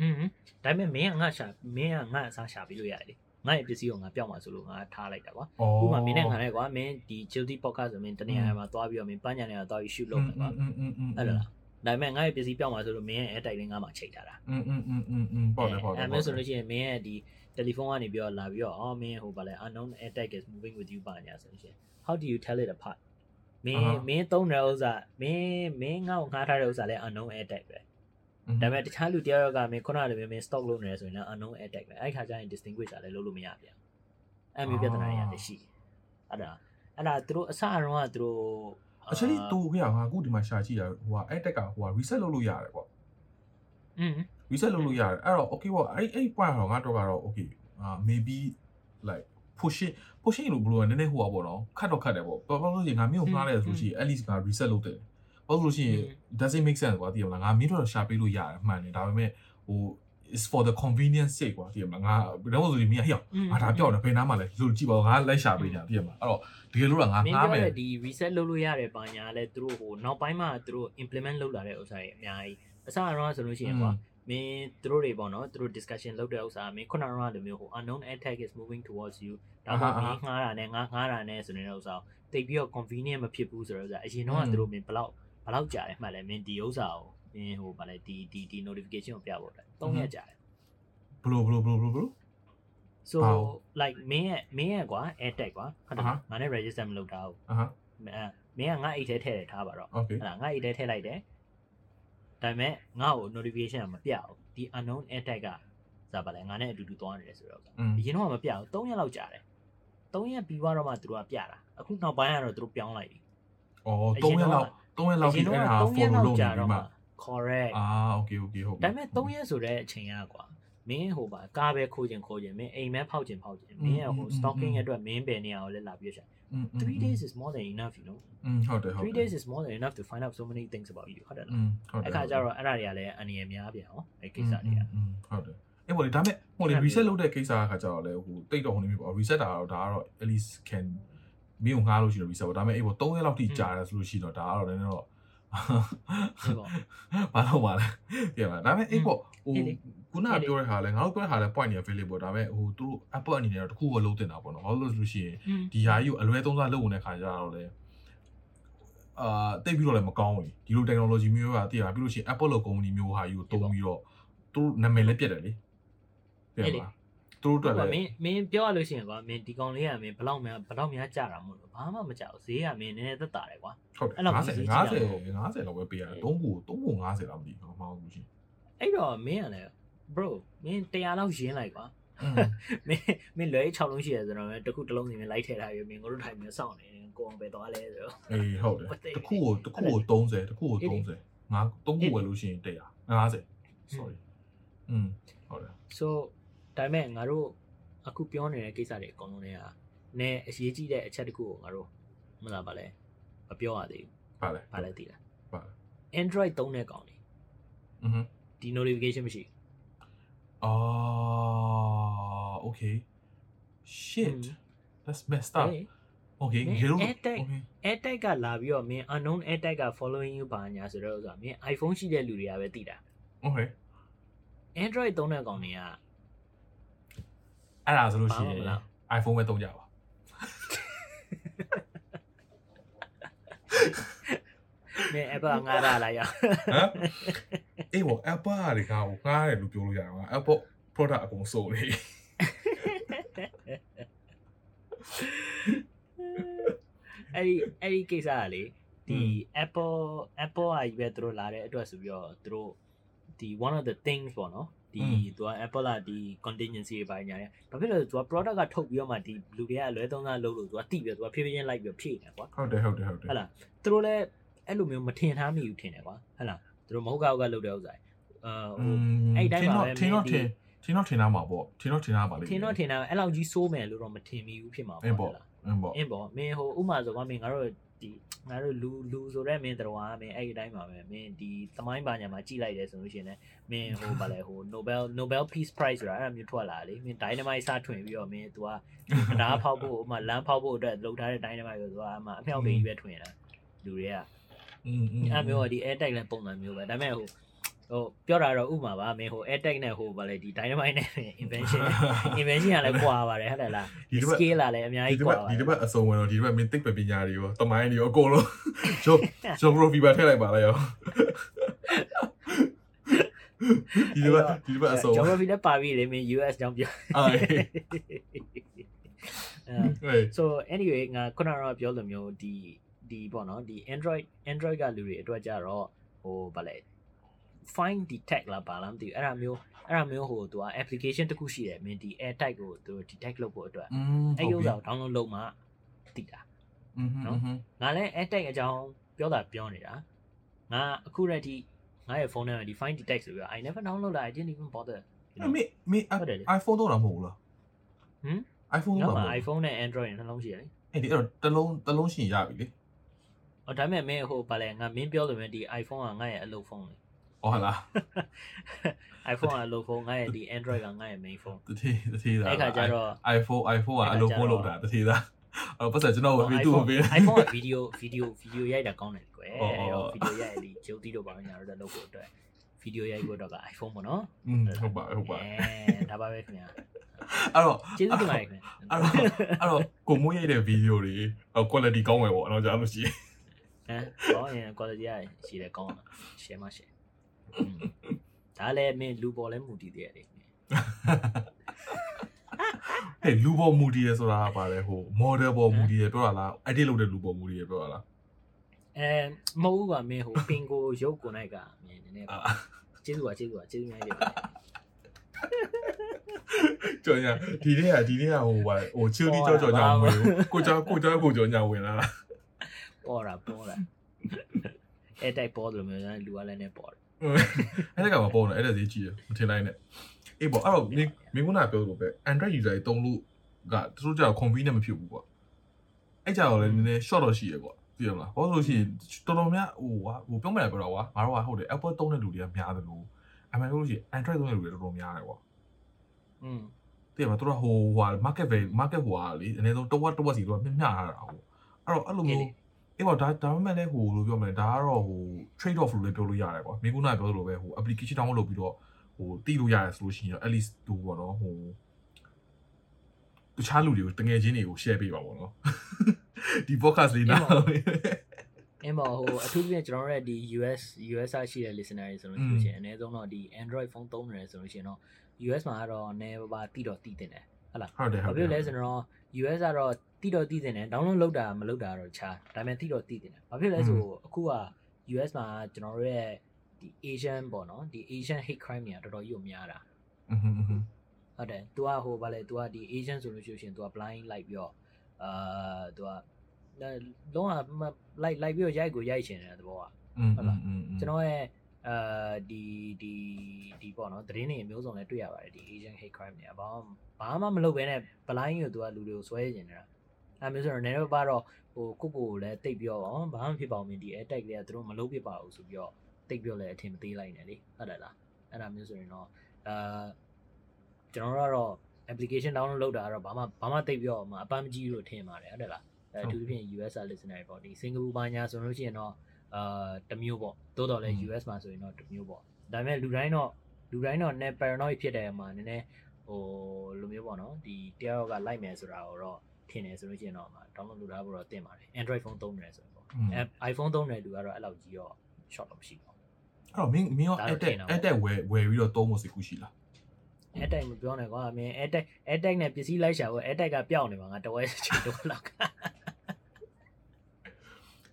อืมဒါပေမဲ့မင်းကငါရှာမင်းကငါအစားရှာပြီးလို့ရတယ်လေငါ့ရဲ့ပစ္စည်းကိုငါပျောက်မှာဆိုလို့ငါထားလိုက်တာကွာ อ๋อ ဥပမာမင်းနဲ့ငါနဲ့ကွာမင်းဒီ chilty podcast ဆိုမင်းတနေရာမှာသွားပြီးတော့မင်းပန်းညာနေရာသွားပြီး shoot လုပ်မယ်ကွာ อืมอืมอืม အဲ့လိုလား ဒါပေမဲ့ငါ့ရဲ့ပစ္စည်းပျောက်မှာဆိုလို့မင်းရဲ့ air tag လေးငါမှချိန်ထားတာ อืมอืมอืมอืมอืมပေါ့တယ်ပေါ့တယ် အဲ့မျိုးဆိုလို့ရှိရင်မင်းရဲ့ဒီတယ်လီဖုန်းကနေပြီးတော့လာပြီးတော့အော်မင်းဟိုဗာလဲ unknown air tag is moving with you ပါညာဆိုလို့ရှိရင် how do you tell it apart မင်းမင်းသုံးတဲ့ဥစ္စာမင်းမင်းငါ့ကိုငှားထားတဲ့ဥစ္စာလဲ unknown air tag ပဲဒါပေမဲ့တခြားလူတယောက်ကမင်းခုနကလိုမျိုးမင်း stock လုပ်နေတယ်ဆိုရင်လည်း unknown air tag ပဲအဲ့ခါကျရင် distinguish တာလည်းလုပ်လို့မရပြန်အဲ့မျိုးပြဿနာတွေရတယ်ရှိအဲ့ဒါအဲ့ဒါသူတို့အစအရောကသူတို့ actually တူခေငါအခုဒီမှာရှာကြည့်ရဟိုကအဲ့တက်ကဟိုက reset လုပ်လို့ရတယ်ပေါ့อืม reset လုပ်လို့ရတယ်အဲ့တော့ okay ပေါ့အဲ့အဲ့ point တော့ငါတော့ကတော့ okay အာ maybe like pushing pushing လို့ဘယ်လိုလဲနည်းနည်းဟိုပါပေါ့နော်ခတ်တော့ခတ်တယ်ပေါ့ဘာလို့လဲဆိုရင်ငါမင်းကိုငှားလိုက်ရဆိုရှိရင် at least ငါ reset လုပ်တယ်ဘာလို့လို့ရှိရင် doesn't make sense ကွာတည်မလားငါမင်းတို့ရှာပေးလို့ရတယ်မှန်တယ်ဒါပေမဲ့ဟို is for the convenience sake ကွာတည်မလားငါဘယ်တော့ဆိုရင်မင်းဟေ့ငါဒါပြောက်တယ်ဘယ်နားမှာလဲလို့ကြည့်ပါဦးငါလိုက်ရှာပေးကြတည်မလားအဲ့တော့တကယ်လို့ကငါမင်းငှားပြောမယ်တဲ့ဒီ reset လုပ်လို့ရတယ်ပါညာလဲသူတို့ဟိုနောက်ပိုင်းမှာသူတို့ implement လုပ်လာတဲ့ဥစ္စာတွေအများကြီးအစအရောဆိုလို့ရှိရင်ကွာမင်းသူတို့တွေပေါ့နော်သူတို့ discussion လုပ်တဲ့ဥစ္စာမင်းခုနကလိုမျိုးဟို unknown attack is moving towards you ဒါမှမဟုတ်မင်းငှားတာနဲ့ငါငှားတာနဲ့ဆိုနေတဲ့ဥစ္စာကိုတိတ်ပြီးတော့ convenient မဖြစ်ဘူးဆိုတော့ဥစ္စာအရင်တော့ကသူတို့မင်းဘယ်လောက်ဘယ်လောက်ကြာတယ်မှတ်လဲမင်းဒီဥစ္စာကို မင်းဟိုဗာလဲဒီဒီဒီ notification ကိုပြဖို့အတွက်၃ရက်ကြာတယ်ဘလို့ဘလို့ဘလို့ဘလို့ so like မင်းရဲ့မင်းရဲ့ကွာ air tag ကွာဟုတ်တယ်ငါနဲ့ register မလုပ်တာဟုတ်အဟမင်းကငါအိတ်ထဲထည့်တယ်ထားပါတော့ဟုတ်လားငါအိတ်ထဲထည့်လိုက်တယ်ဒါပေမဲ့ငါ့ကို notification မပြဘူးဒီ unknown air tag ကဇာပါလဲငါနဲ့အတူတူသွားနေတယ်ဆိုတော့အရင်တော့မပြဘူး၃ရက်လောက်ကြာတယ်၃ရက်ပြီးွားတော့မှသူတို့ကပြတာအခုနောက်ပိုင်းကတော့သူတို့ပြောင်းလိုက်ပြီ။အော်၃ရက်လောက်၃ရက်လောက်ပြီးအဲ့ဒါ follow လုပ်နေပြီမှာ။ correct အာ okay okay ဟုတ်ဒါပေမဲ့3ရက်ဆိုတဲ့အချိန်ရကွာမင်းဟိုပါကားပဲခိုးခြင်းခိုးခြင်းမင်းအိမ်မဲဖောက်ခြင်းဖောက်ခြင်းမင်းရဟို stalking အတွက်မင်းပဲနေရအောင်လဲလာပြီးရှာ3 days is more than enough you know ဟုတ်တယ်ဟုတ်3 days is more than enough to find out so many things about you ဟုတ်တယ်လားအဲ့ခါကျတော့အဲ့ဒါတွေကလည်းအနေအများပြန်အောင်အဲ့ကိစ္စတွေကဟုတ်တယ်အဲ့ပေါ်လေဒါပေမဲ့ဟိုလေ reset လုပ်တဲ့ကိစ္စအခါကျတော့လေဟိုတိတ်တော့ဟိုနေပြီပေါ့ reset တာတော့ဒါကတော့ at least can မင်းကိုငှားလို့ရှိရင် reset ပေါ့ဒါပေမဲ့အဲ့ပေါ်3ရက်လောက်ထိကြာတယ်ဆိုလို့ရှိတော့ဒါကတော့လည်းတော့ ဘာလို့ပါလဲပြန်ပါဒါပေမဲ့အဲ့ပေါ်ဟိုအေးလေခုနကပြောတဲ့ဟာလဲငါတို့ပြောတဲ့ဟာလဲ point နေ available ဒါပေမဲ့ဟိုသူတို့ Apple အနေနဲ့တော့တစ်ခုပဲလုံးတင်တာပေါ့နော်ဘာလို့လဲဆိုလို့ရှိရင်ဒီဟာကြီးကိုအလွဲသုံးစားလုပ်ဝင်တဲ့ခါကျတော့လေအာတိတ်ပြီးတော့လည်းမကောင်းဘူးဒီလို technology မျိုးကတည်ရပြီးလို့ရှိရင် Apple လို company မျိုးဟာကြီးကိုတုံးပြီးတော့သူတို့နာမည်လည်းပြတ်တယ်လေပြတ်ပါ သူတို့အတွက်မလည်းင်းမင်းပြောရလို့ရှိရင်ကွာမင်းဒီကောင်လေးကမင်းဘယ်လောက်များဘယ်လောက်များကြတာမို့လို့ဘာမှမကြောက်ဈေးကမင်းနည်းနည်းသက်သာတယ်ကွာ ဟုတ်တယ်အဲ့လောက်ကြီး50 50 50လောက်ပဲပေးရတယ်3ကို3ကို50လောက်မသိဘူးမဟုတ်ဘူးရှင်အဲ့တော့မင်းကလည်း bro မင်း100လောက်ရင်းလိုက်ကွာမင်းမင်းလွယ်6လုံးရှိရဆိုတော့မင်းတစ်ခုတစ်လုံးစီမင်းလိုက်ထည့်ထားပြီးမင်းတို့ထိုင်ပြီးစောင့်နေတယ်ကိုအောင်ပဲသွားလဲဆိုတော့အေးဟုတ်တယ်တစ်ခုကိုတစ်ခုကို30တစ်ခုကို30ငါ3ခုဝယ်လို့ရှိရင်100 50 sorry อืมဟုတ်တယ် so ဒါပေမဲ့ငါတို့အခုပြောနေတဲ့ကိစ္စတွေအကုန်လုံးတွေကနည်းအရေးကြီးတဲ့အချက်တခုကိုငါတို့မလားပါလဲမပြောရသေးဘူးဟုတ်လဲဘာလဲသိလားဟုတ် Android သုံးတဲ့ကောင်နေอือဒီ notification မရှိအော် okay shit that's messed up okay ရေလို့ attack attack ကလာပြီးတော့မင်း unknown attack က following you ဘာညာဆိုတော့ဆိုတာမင်း iPhone ရှိတဲ့လူတွေကပဲသိတာ okay Android သုံးတဲ့ကောင်တွေက အဲ့ဒါဆိုလို့ရှိရဘာမှင်မလား iPhone ပဲသုံးကြပါမင်း Apple ကငါးတာလာရအောင်ဟမ်အေးဘော Apple ကလေကားကိုငားတယ်လို့ပြောလို့ရတယ်ကွာ Apple product အကုန်စုံနေအဲ့ဒီအဲ့ဒီကိစ္စကလေဒီ Apple Apple ကကြီးပဲသူတို့လာတဲ့အတွက်ဆိုပြီးတော့သူတို့ဒီ one of the things ပေါ့နော် ဒီသူက Apple ကဒီ contingency တွေပိုင်းညာတယ်ဘာဖြစ်လို့လဲဆိုတော့သူက product ကထုတ်ပြီးတော့မှဒီလူတွေကအလွဲသုံးစားလုပ်လို့သူကတိပြီးတော့သူကဖြည်းဖြည်းချင်းလိုက်ပြီးတော့ဖြည့်နေကွာဟုတ်တယ်ဟုတ်တယ်ဟုတ်တယ်ဟုတ်လားသူတို့လည်းအဲ့လိုမျိုးမထင်ထားမိဘူးထင်တယ်ကွာဟုတ်လားသူတို့မဟုတ်ကောက်ကလုပ်တဲ့ဥစ္စာအာဟိုအဲ့ဒီတိုင်းပါပဲထင်တော့မင်းဒီထင်ထင်တော့ထင်တာမှာပေါ့ထင်တော့ထင်တာပါလေထင်တော့ထင်တာအဲ့လောက်ကြီးစိုးမယ်လို့တော့မထင်မိဘူးဖြစ်မှာအင်းပေါ့ပေါ့ဟုတ်လားအင်းပေါ့အင်းပေါ့မင်းဟိုဥမာဆိုကမင်းငါတို့ ဒီငါတို့လူလူဆိုတဲ့မင်းတော်ကမင်းအဲ့ဒီတိုင်းပါပဲမင်းဒီသမိုင်းပါညာမှာကြည်လိုက်တယ်ဆိုလို့ရှိရင်လည်းမင်းဟိုဗာလဲဟို Nobel Nobel Peace Prize ဆိုတာအဲ့ဒါမျိုးထွက်လာလေမင်း Dynamite စထွင်ပြီးတော့မင်း तू ကဓာတ်ဖောက်ဖို့ဥမာလမ်းဖောက်ဖို့အတွက်လုပ်ထားတဲ့ Dynamite ကို तू ကအမှအမြောက်တွေကြီးပဲထွင်တာလူတွေက อืมอืม အဲ့မျိုးကဒီ air tag လည်းပုံစံမျိုးပဲဒါပေမဲ့ဟို ဟိုပြောတာတော့ဥမာပါမင်းဟို air tag နဲ့ဟိုဗာလဲဒီ Dynamite နဲ့ invention invention ကလည်းကွာပါတယ်ဟုတ်တယ်လားဒီတစ်ပတ် scale ကလည်းအများဒီကြီးတစ်ကွာပတ်ပါဒီတစ်ပတ်အစုံဝင်တော့ဒီတစ်ပတ်မင်းသိပ္ပံပညာတွေရောတမိုင်းတွေရောအကုန်လုံးကျွန်တော်ကျွန်တော် fever ထည့်လိုက်ပါလားရောဒီတစ်ပတ်ဒီတစ်ပတ်အစုံ geography လည်းပါပြီလေမင်း US ကြောင့်ပြောအေးအဲဟေး so anyway ငါခုနကတော့ပြောလိုမျိုးဒီဒီပေါ့နော်ဒီ Android Android ကလူတွေအတွက်ကြတော့ဟိုဗာလဲ find the technology i don't know i don't know who do i application to cushion it maybe a type of detective order i use a download lowmark data 嗯哼那那那个叫表达表扬你啊那库瑞迪 i have 咧 define detect i never know i didn't even bother me me i've a data iphone 都能补了嗯 iphone iphone 咧 android and then lmca i mean 后把两个面标的问题 iphone i and iphone ဟောလား။ iPhone ကအလုပ်ဖုန်းငါရဲ့ဒီ Android ကငါရဲ့ main phone တတိတတိသား။အဲ့ခါကျတော့ iPhone iPhone ကအအဲ့လုံးခါကျဖို့တော့လောက်တာတတိသားအဲ့ပတ်စံကျွန်တော်ဝေတူပေး iPhone က video video video ရိုက်တာကောင်းတယ်ကွယ်အော်။အော်အဲ့တော့ video ရိုက်ဒီဂျုံတီတို့ပါညာတော့လုပ်ဖို့အတွက် video ရိုက်ဖို့တော့က iPhone ပေါ့နော်อืมဟုတ်ပါဟုတ်ပါ။အဲဒါပါပဲခင်ဗျာအဲ့တော့။ကျေးဇူးတင်ပါတယ်ခင်ဗျာအဲ့တော့အဲ့တော့ကိုမိုးရိုက်တဲ့ဗီဒီယိုတွေ quality ကောင်းမယ်ပေါ့အဲ့တော့ကြာလို့ရှိရင်။ဟမ်ကောင်းရင် quality ရရှိတယ်ကောင်းတာ share မ share ။ ဒါလည်းမင်းလူပေါ်လဲမူတည်သေးတယ်လေဟဲ့လူပေါ်မူတည်ရဆိုတာကပါလေဟို model ပေါ်မူတည်ရပြောတာလား edit လုပ်တဲ့လူပေါ်မူတည်ရပြောတာလားအဲမဟုတ်ဘူးကွာမင်းဟိုပင်ကိုရုပ်ကိုနိုင်ကမင်းနည်းနည်းအာကျေးဇူးပါကျေးဇူးပါကျေးဇူးများကြီးတင်ပါတယ်ကျော်ညာဒီနေ့ကဒီနေ့ကဟိုပါဟိုချီလီကြောကြောကြောင်ဝင်ကိုကြောကိုကြောကိုကြောညာဝင်လာပေါ်တာပေါ်တာအဲတိုက်ပေါ်တယ်မျိုးလူကလည်းနဲ့ပေါ်တယ် အဲ့ဒါကမပေါ်တော့အဲ့ဒါဈေးကြည့်ရမထင်လိုက်နဲ့အေးပေါ့အဲ့တော့မင်းမင်းကပြောလို့ပဲ Android user တွေတုံးလို့ကသူတို့ကြောက် convenient မဖြစ်ဘူးကွာအဲ့ကြောက်လည်းနည်းနည်း short တော့ရှိရကွာသိရမလားဘာလို့ဆိုလို့ရှိရင်တော်တော်များဟိုဟာဟိုပြောမယ်ပြောတော့ကွာငါတို့ကဟုတ်တယ် Apple တုံးတဲ့လူတွေကများတယ်လို့အမှန်လို့ရှိရင် Android တုံးတဲ့လူတွေတော်တော်များတယ်ကွာอืมသိရမလားသူတို့ဟိုဟာ market value market ဟိုဟာလေအနည်းဆုံးတစ်ဝက်တစ်ဝက်စီသူကမျှမျှထားတာဟုတ်အဲ့တော့အဲ့လိုမျိုး အေးပေါ့ဒါဒါပေမဲ့လည်းဟိုလိုပြောမယ်ဒါကတော့ဟို trade off လို့လည်းပြောလို့ရတယ်ကွာမင်းကနာပြောသလိုပဲဟို application download လုပ်ပြီးတော့ဟိုတီးလို့ရတယ်ဆိုလို့ရှိရင် at least ဟိုပေါ့နော်ဟိုတခြားလူတွေကိုတငယ်ချင်းတွေကို share ပေးပါပေါ့နော်ဒီ podcast လေးနားအင်းမဟိုအထူးသဖြင့်ကျွန်တော်တို့ရဲ့ဒီ US US ရှိတဲ့ listener တွေဆိုလို့ရှိရင်အနည်းဆုံးတော့ဒီ Android phone သုံးနေတယ်ဆိုလို့ရှိရင်တော့ US မှာကတော့နည်းပါးတိတော့တိတင်တယ်ဟုတ်လားဟုတ်တယ်ဟုဘာတ်တဖြစ်ယ်လဲဆိုတော့ US ကတော့ တိတော့တိတင်တယ် download လုပ်တာမလုပ်တာတော့ခြားဒါပေမဲ့တိတော့တိတင်တယ်ဘာဖြစ်လဲဆိုအခုက US မှာကျွန်တော်တို့ရဲ့ဒီ Asian ပေါ့နော်ဒီ Asian hate crime တွေကတော်တော်ကြီးကိုများတာ อืมอืม ဟုတ်တယ် तू ကဟိုဗာလဲ तू ကဒီ Asian ဆိုလို့ရှိရင် तू က blind လိုက်ပြီးတော့အာ तू ကလုံးဝလိုက်လိုက်ပြီးတော့ရိုက်ကိုရိုက်ချင်တယ်တဘောက อืมอืม ကျွန်တော်ရဲ့အာဒီဒီဒီပေါ့နော်သတင်းတွေအမျိုးစုံလည်းတွေ့ရပါတယ်ဒီ Asian hate crime တွေကဘာမှဘာမှမလုပ်ဘဲနဲ့ blind ကို तू ကလူတွေကိုဆွဲနေတယ် အဲမျိုးဆိုတော့နည်းနည်းပါးတော့ဟိုကိုကိုကိုလည်းတိတ်ပြီးတော့ဘာမှဖြစ်ပါအောင်မင်းဒီ attack တွေကသူတို့မလုပ်ဖြစ်ပါဘူးဆိုပြီးတော့တိတ်ပြီးတော့လည်းအထင်မသေးလိုက်နဲ့လေဟုတ်တယ်လားအဲ့ဒါမျိုးဆိုရင်တော့အာကျွန်တော်တို့ကတော့ application download လုပ်တာကတော့ဘာမှဘာမှတိတ်ပြီးတော့မအပန်းမကြီးလို့ထင်ပါတယ်ဟုတ်တယ်လားအဲအထူးသဖြင့် US listener တွေပေါ့ဒီစင်ကာပူဘာညာဆိုလို့ရှိရင်တော့အာတစ်မျိုးပေါ့တိုးတော်လဲ US မှာဆိုရင်တော့တစ်မျိုးပေါ့ဒါပေမဲ့လူတိုင်းတော့လူတိုင်းတော့ net paranoid ဖြစ်တယ်မှာနည်းနည်းဟိုလိုမျိုးပေါ့နော်ဒီတယောက်ကလိုက်မယ်ဆိုတာကိုတော့ ထင်တယ်ဆိုလို့ရှိရင်တော့ download လုပ်ထားဖို့တော့တင်ပါတယ် Android phone သုံးတယ်ဆိုရင်ပေါ့အဲ iPhone သုံးတဲ့လူကတော့အဲ့လောက်ကြီးတော့ short တော့မရှိပါဘူးအဲ့တော့မင်းမင်းရော attack attack ဝယ်ဝယ်ပြီးတော့သုံးဖို့စိတ်ကူးရှိလား။ attack မပြောနဲ့ကွာအမင်း attack attack နဲ့ပစ္စည်းလိုက်ရှာဖို့ attack ကပျောက်နေမှာငါတဝဲချင်တော့လောက်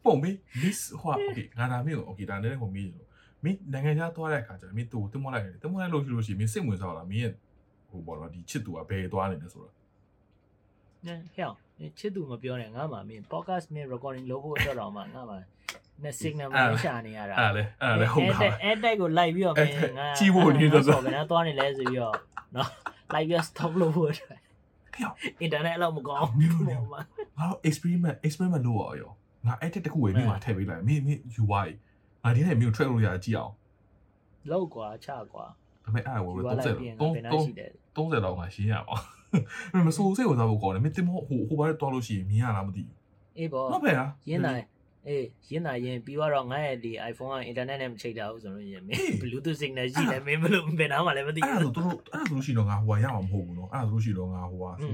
ပုံပြီး miss ဟို okay ငါဒါမင်းကို okay ဒါနဲ့ဟိုမင်းလို့မင်းနိုင်ငံခြားသွားတဲ့အခါကျမင်းသူ့တင်မလိုက်တယ်တင်မလိုက်လို့ရှိလို့ရှိရင်မင်းစိတ်ဝင်စားလာမင်းရဲ့ဟိုပေါ့နော်ဒီချစ်သူကဘယ်သွားနေလဲဆိုတော့။ ဟဲ့ဟဲ့ချစ်သူမပြောနဲ့ငါမှမင်း podcast မင်း recording လုပ်ဖို့အတွက်တော့မှငါမှနဲ့ signal မရှာနေရတာအဲ့လေအဲ့လေဟုတ်ပါ attack attack ကိုလိုက်ပြီးတော့မင်းငါကြီးဖို့နေတော့ဆိုဘယ်နဲ့သွားနေလဲဆိုပြီးတော့နော်လိုက်ပြီး stop လုပ်ဖို့အတွက်ဟဲ့ internet အဲ့လောက်မကောင်းမင်းတို့ဘူးလေပေါ့မှာငါတော့ experiment experiment လုပ်ရအောင်ငါ edit တစ်ခုဝယ်ပြီးမှထည့်ပေးလိုက်မင်းမင်း UI ငါဒီနေ့မင်းကို track လို့ရကြည့်အောင်လောက်ကွာချကွာဒါပေမဲ့အဲ့ဒါဝယ်ယူလို့လာလိုက်30ပြီးရင်30ဘယ်နှရှိတယ်30လောက်ငါရှင်းရအောင် မဆိုးစိတ်ဝင်စားဖို့ကောင်းတယ်မင်းတင်မဟိုဟိုဘာလဲတွားလို့ရှိရင်မြင်ရလားမသိဘူးအေးပေါ့ဟုတ်ပဲလားရင်းနိုင်အေးရင်းနိုင်ရင်ပြီးတော့ငါ့ရဲ့ဒီ iPhone ကအင်တာနက်နဲ့မချိတ်တာဘူးဆိုလို့ရင်မင်း Bluetooth signal ရှိတယ်မင်းဘယ်လိုဘယ်နားမှလည်းမသိဘူးအဲ့ဒါဆိုတို့အဲ့ဒါဆိုလို့ရှိတော့ငါဟိုကရမှာမဟုတ်ဘူးနော်အဲ့ဒါဆိုလို့ရှိတော့ငါဟိုကဆို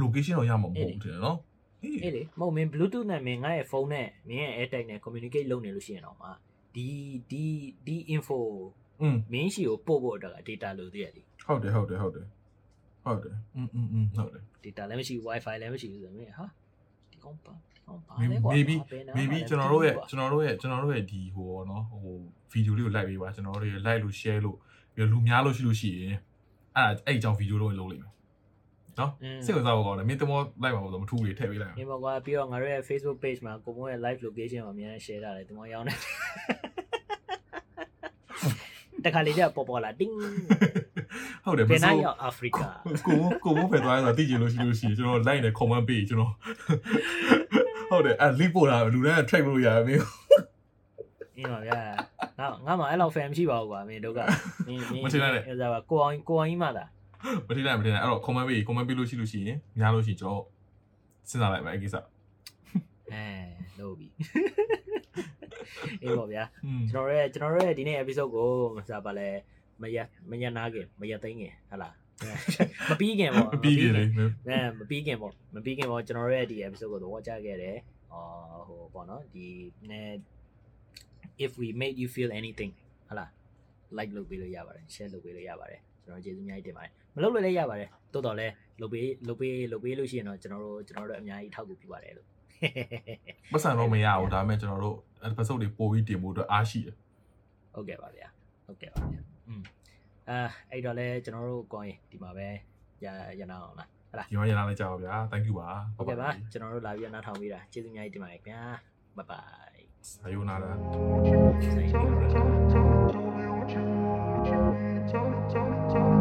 location တော့ရမှာမဟုတ်ဘူးထင်တယ်နော်အေးလေမဟုတ်မင်း Bluetooth နဲ့မင်းငါ့ရဲ့ဖုန်းနဲ့မင်းရဲ့ AirTag နဲ့ communicate လုပ်နေလို့ရှိရင်တော့မှဒီဒီဒီ info อืมမင်းရှိကိုပို့ဖို့အတွက်က data လိုသေးရည်ဟုတ်တယ်ဟုတ်တယ်ဟုတ်တယ် ဟုတ်တယ်อืมอืมอืมဟုတ်တယ် data လည်းမရှိဘူး wifi လည်းမရှိဘူးဆိုတော့မင်းဟာဒီကောင်ပါဒီကောင်ပါလေကွာ maybe ဘယ်နား maybe မှလည်း ကျွန်တော်တို့ရဲ့ မသိဘူးကွာ ကျွန်တော်တို့ရဲ့ကျွန်တော်တို့ရဲ့ဒီဟိုเนาะဟိုဗီဒီယိုလေးကို like ပေးပါကျွန်တော်တို့ရဲ့ like လို့ share လို့ပြီးတော့လူများလို့ရှိလို့ရှိရင်အဲ့ဒါအဲ့အကြောင်းဗီဒီယိုတော့လုပ်လိမ့်မယ်เนาะ อืม စိတ်ဝင်စားဖို့ကောင်းတယ်မင်းတမော like ပါလို့မထူးလေထည့်ပေးလိုက်အောင် ဒီမှာကွာပြီးတော့ငါတို့ရဲ့ Facebook page မှာကိုမိုးရဲ့ live location ကိုအများနဲ့ share ထားတယ်ဒီမှာရောင်းနေတခါလေကျပေါ်ပေါ်လာတင်း ဟုတ်တယ်ဘမယ်နားဆိုးရောက်အာဖရိကကိုကိုမို့ဖယ်သွားရတာသိချင်လို့ရှိလို့ရှိရင်ကျွန်တော် like နဲ့ comment ပေးကျွန်တော်ဟုတ်တယ်အဲ့ link ပို့တာလူတိုင်း track လို့ရတယ်မင်းအင်းပါဗျာငါငါမှအဲ့လောက် fan မရှိပါဘူးကွာမင်းတို့ကမင်းမင်းမထင်လိုက်နဲ့အဲ့ဒါပါကိုအောင်ကိုအောင်ကြီးမှသာမထိလိုက်မထိလိုက်အဲ့တော့ comment ပေး comment ပေးလို့ရှိလို့ရှိရင်ညားလို့ရှိရင်ကျွန်တော်စဉ်းစားလိုက်မယ်အဲ့ကိစ္စအဲလို့ပြီအေးပါဗျာอืมကျွန်တော်ရဲ့ကျွန်တော်တို့ရဲ့ဒီနေ့ episode ကိုမစားပါလဲ မရမရနာခင်မရသိန်းခင်ဟဟလားမပြီးခင်ပေါ့ပြီးပြီလေအဲမပြီးခင်ပေါ့မပြီးခင်ပေါ့ကျွန်တော်တို့ရဲ့ဒီ episode ကိုသဘောကျခဲ့တယ်အော်ဟိုပေါ့နော်ဒီနည်း if we made you feel anything ဟလား like လုပ်ပေးလို့ရပါတယ် share လုပ်ပေးလို့ရပါတယ်ကျွန်တော်ကျေးဇူးအများကြီးတင်ပါတယ်မလုပ်လို့လည်းရပါတယ်တိုးတော်လည်းလုပ်ပေးလုပ်ပေးလုပ်ပေးလို့ရှိရင်တော့ကျွန်တော်တို့ကျွန်တော်တို့အများကြီးထောက်ကူပြုပါတယ်လို့ပတ်စံတော့မရဘူးဒါပေမဲ့ကျွန်တော်တို့အဲ့ပတ်စုပ်တွေပို့ပြီးတင်ဖို့အတွက်အားရှိတယ်ဟုတ်ကဲ့ပါဗျာဟုတ်ကဲ့ပါဗျာ อืมအဲအဲ့တော့လဲကျွန်တော်တို့ကောင်းရင်ဒီမှာပဲရရနာအောင်လားဟုတ်လားဒီမှာရနာလိုက်ကြပါဗျာ thank you ပါဟုတ်ကဲ့ပါကျွန်တော်တို့လာပြီးအနားထောင်ပေးတာကျေးဇူးအများကြီးတင်ပါတယ်ခင်ဗျာ bye bye さようなら Tell me, tell me, tell me, tell me, tell me, tell me, tell me, tell me.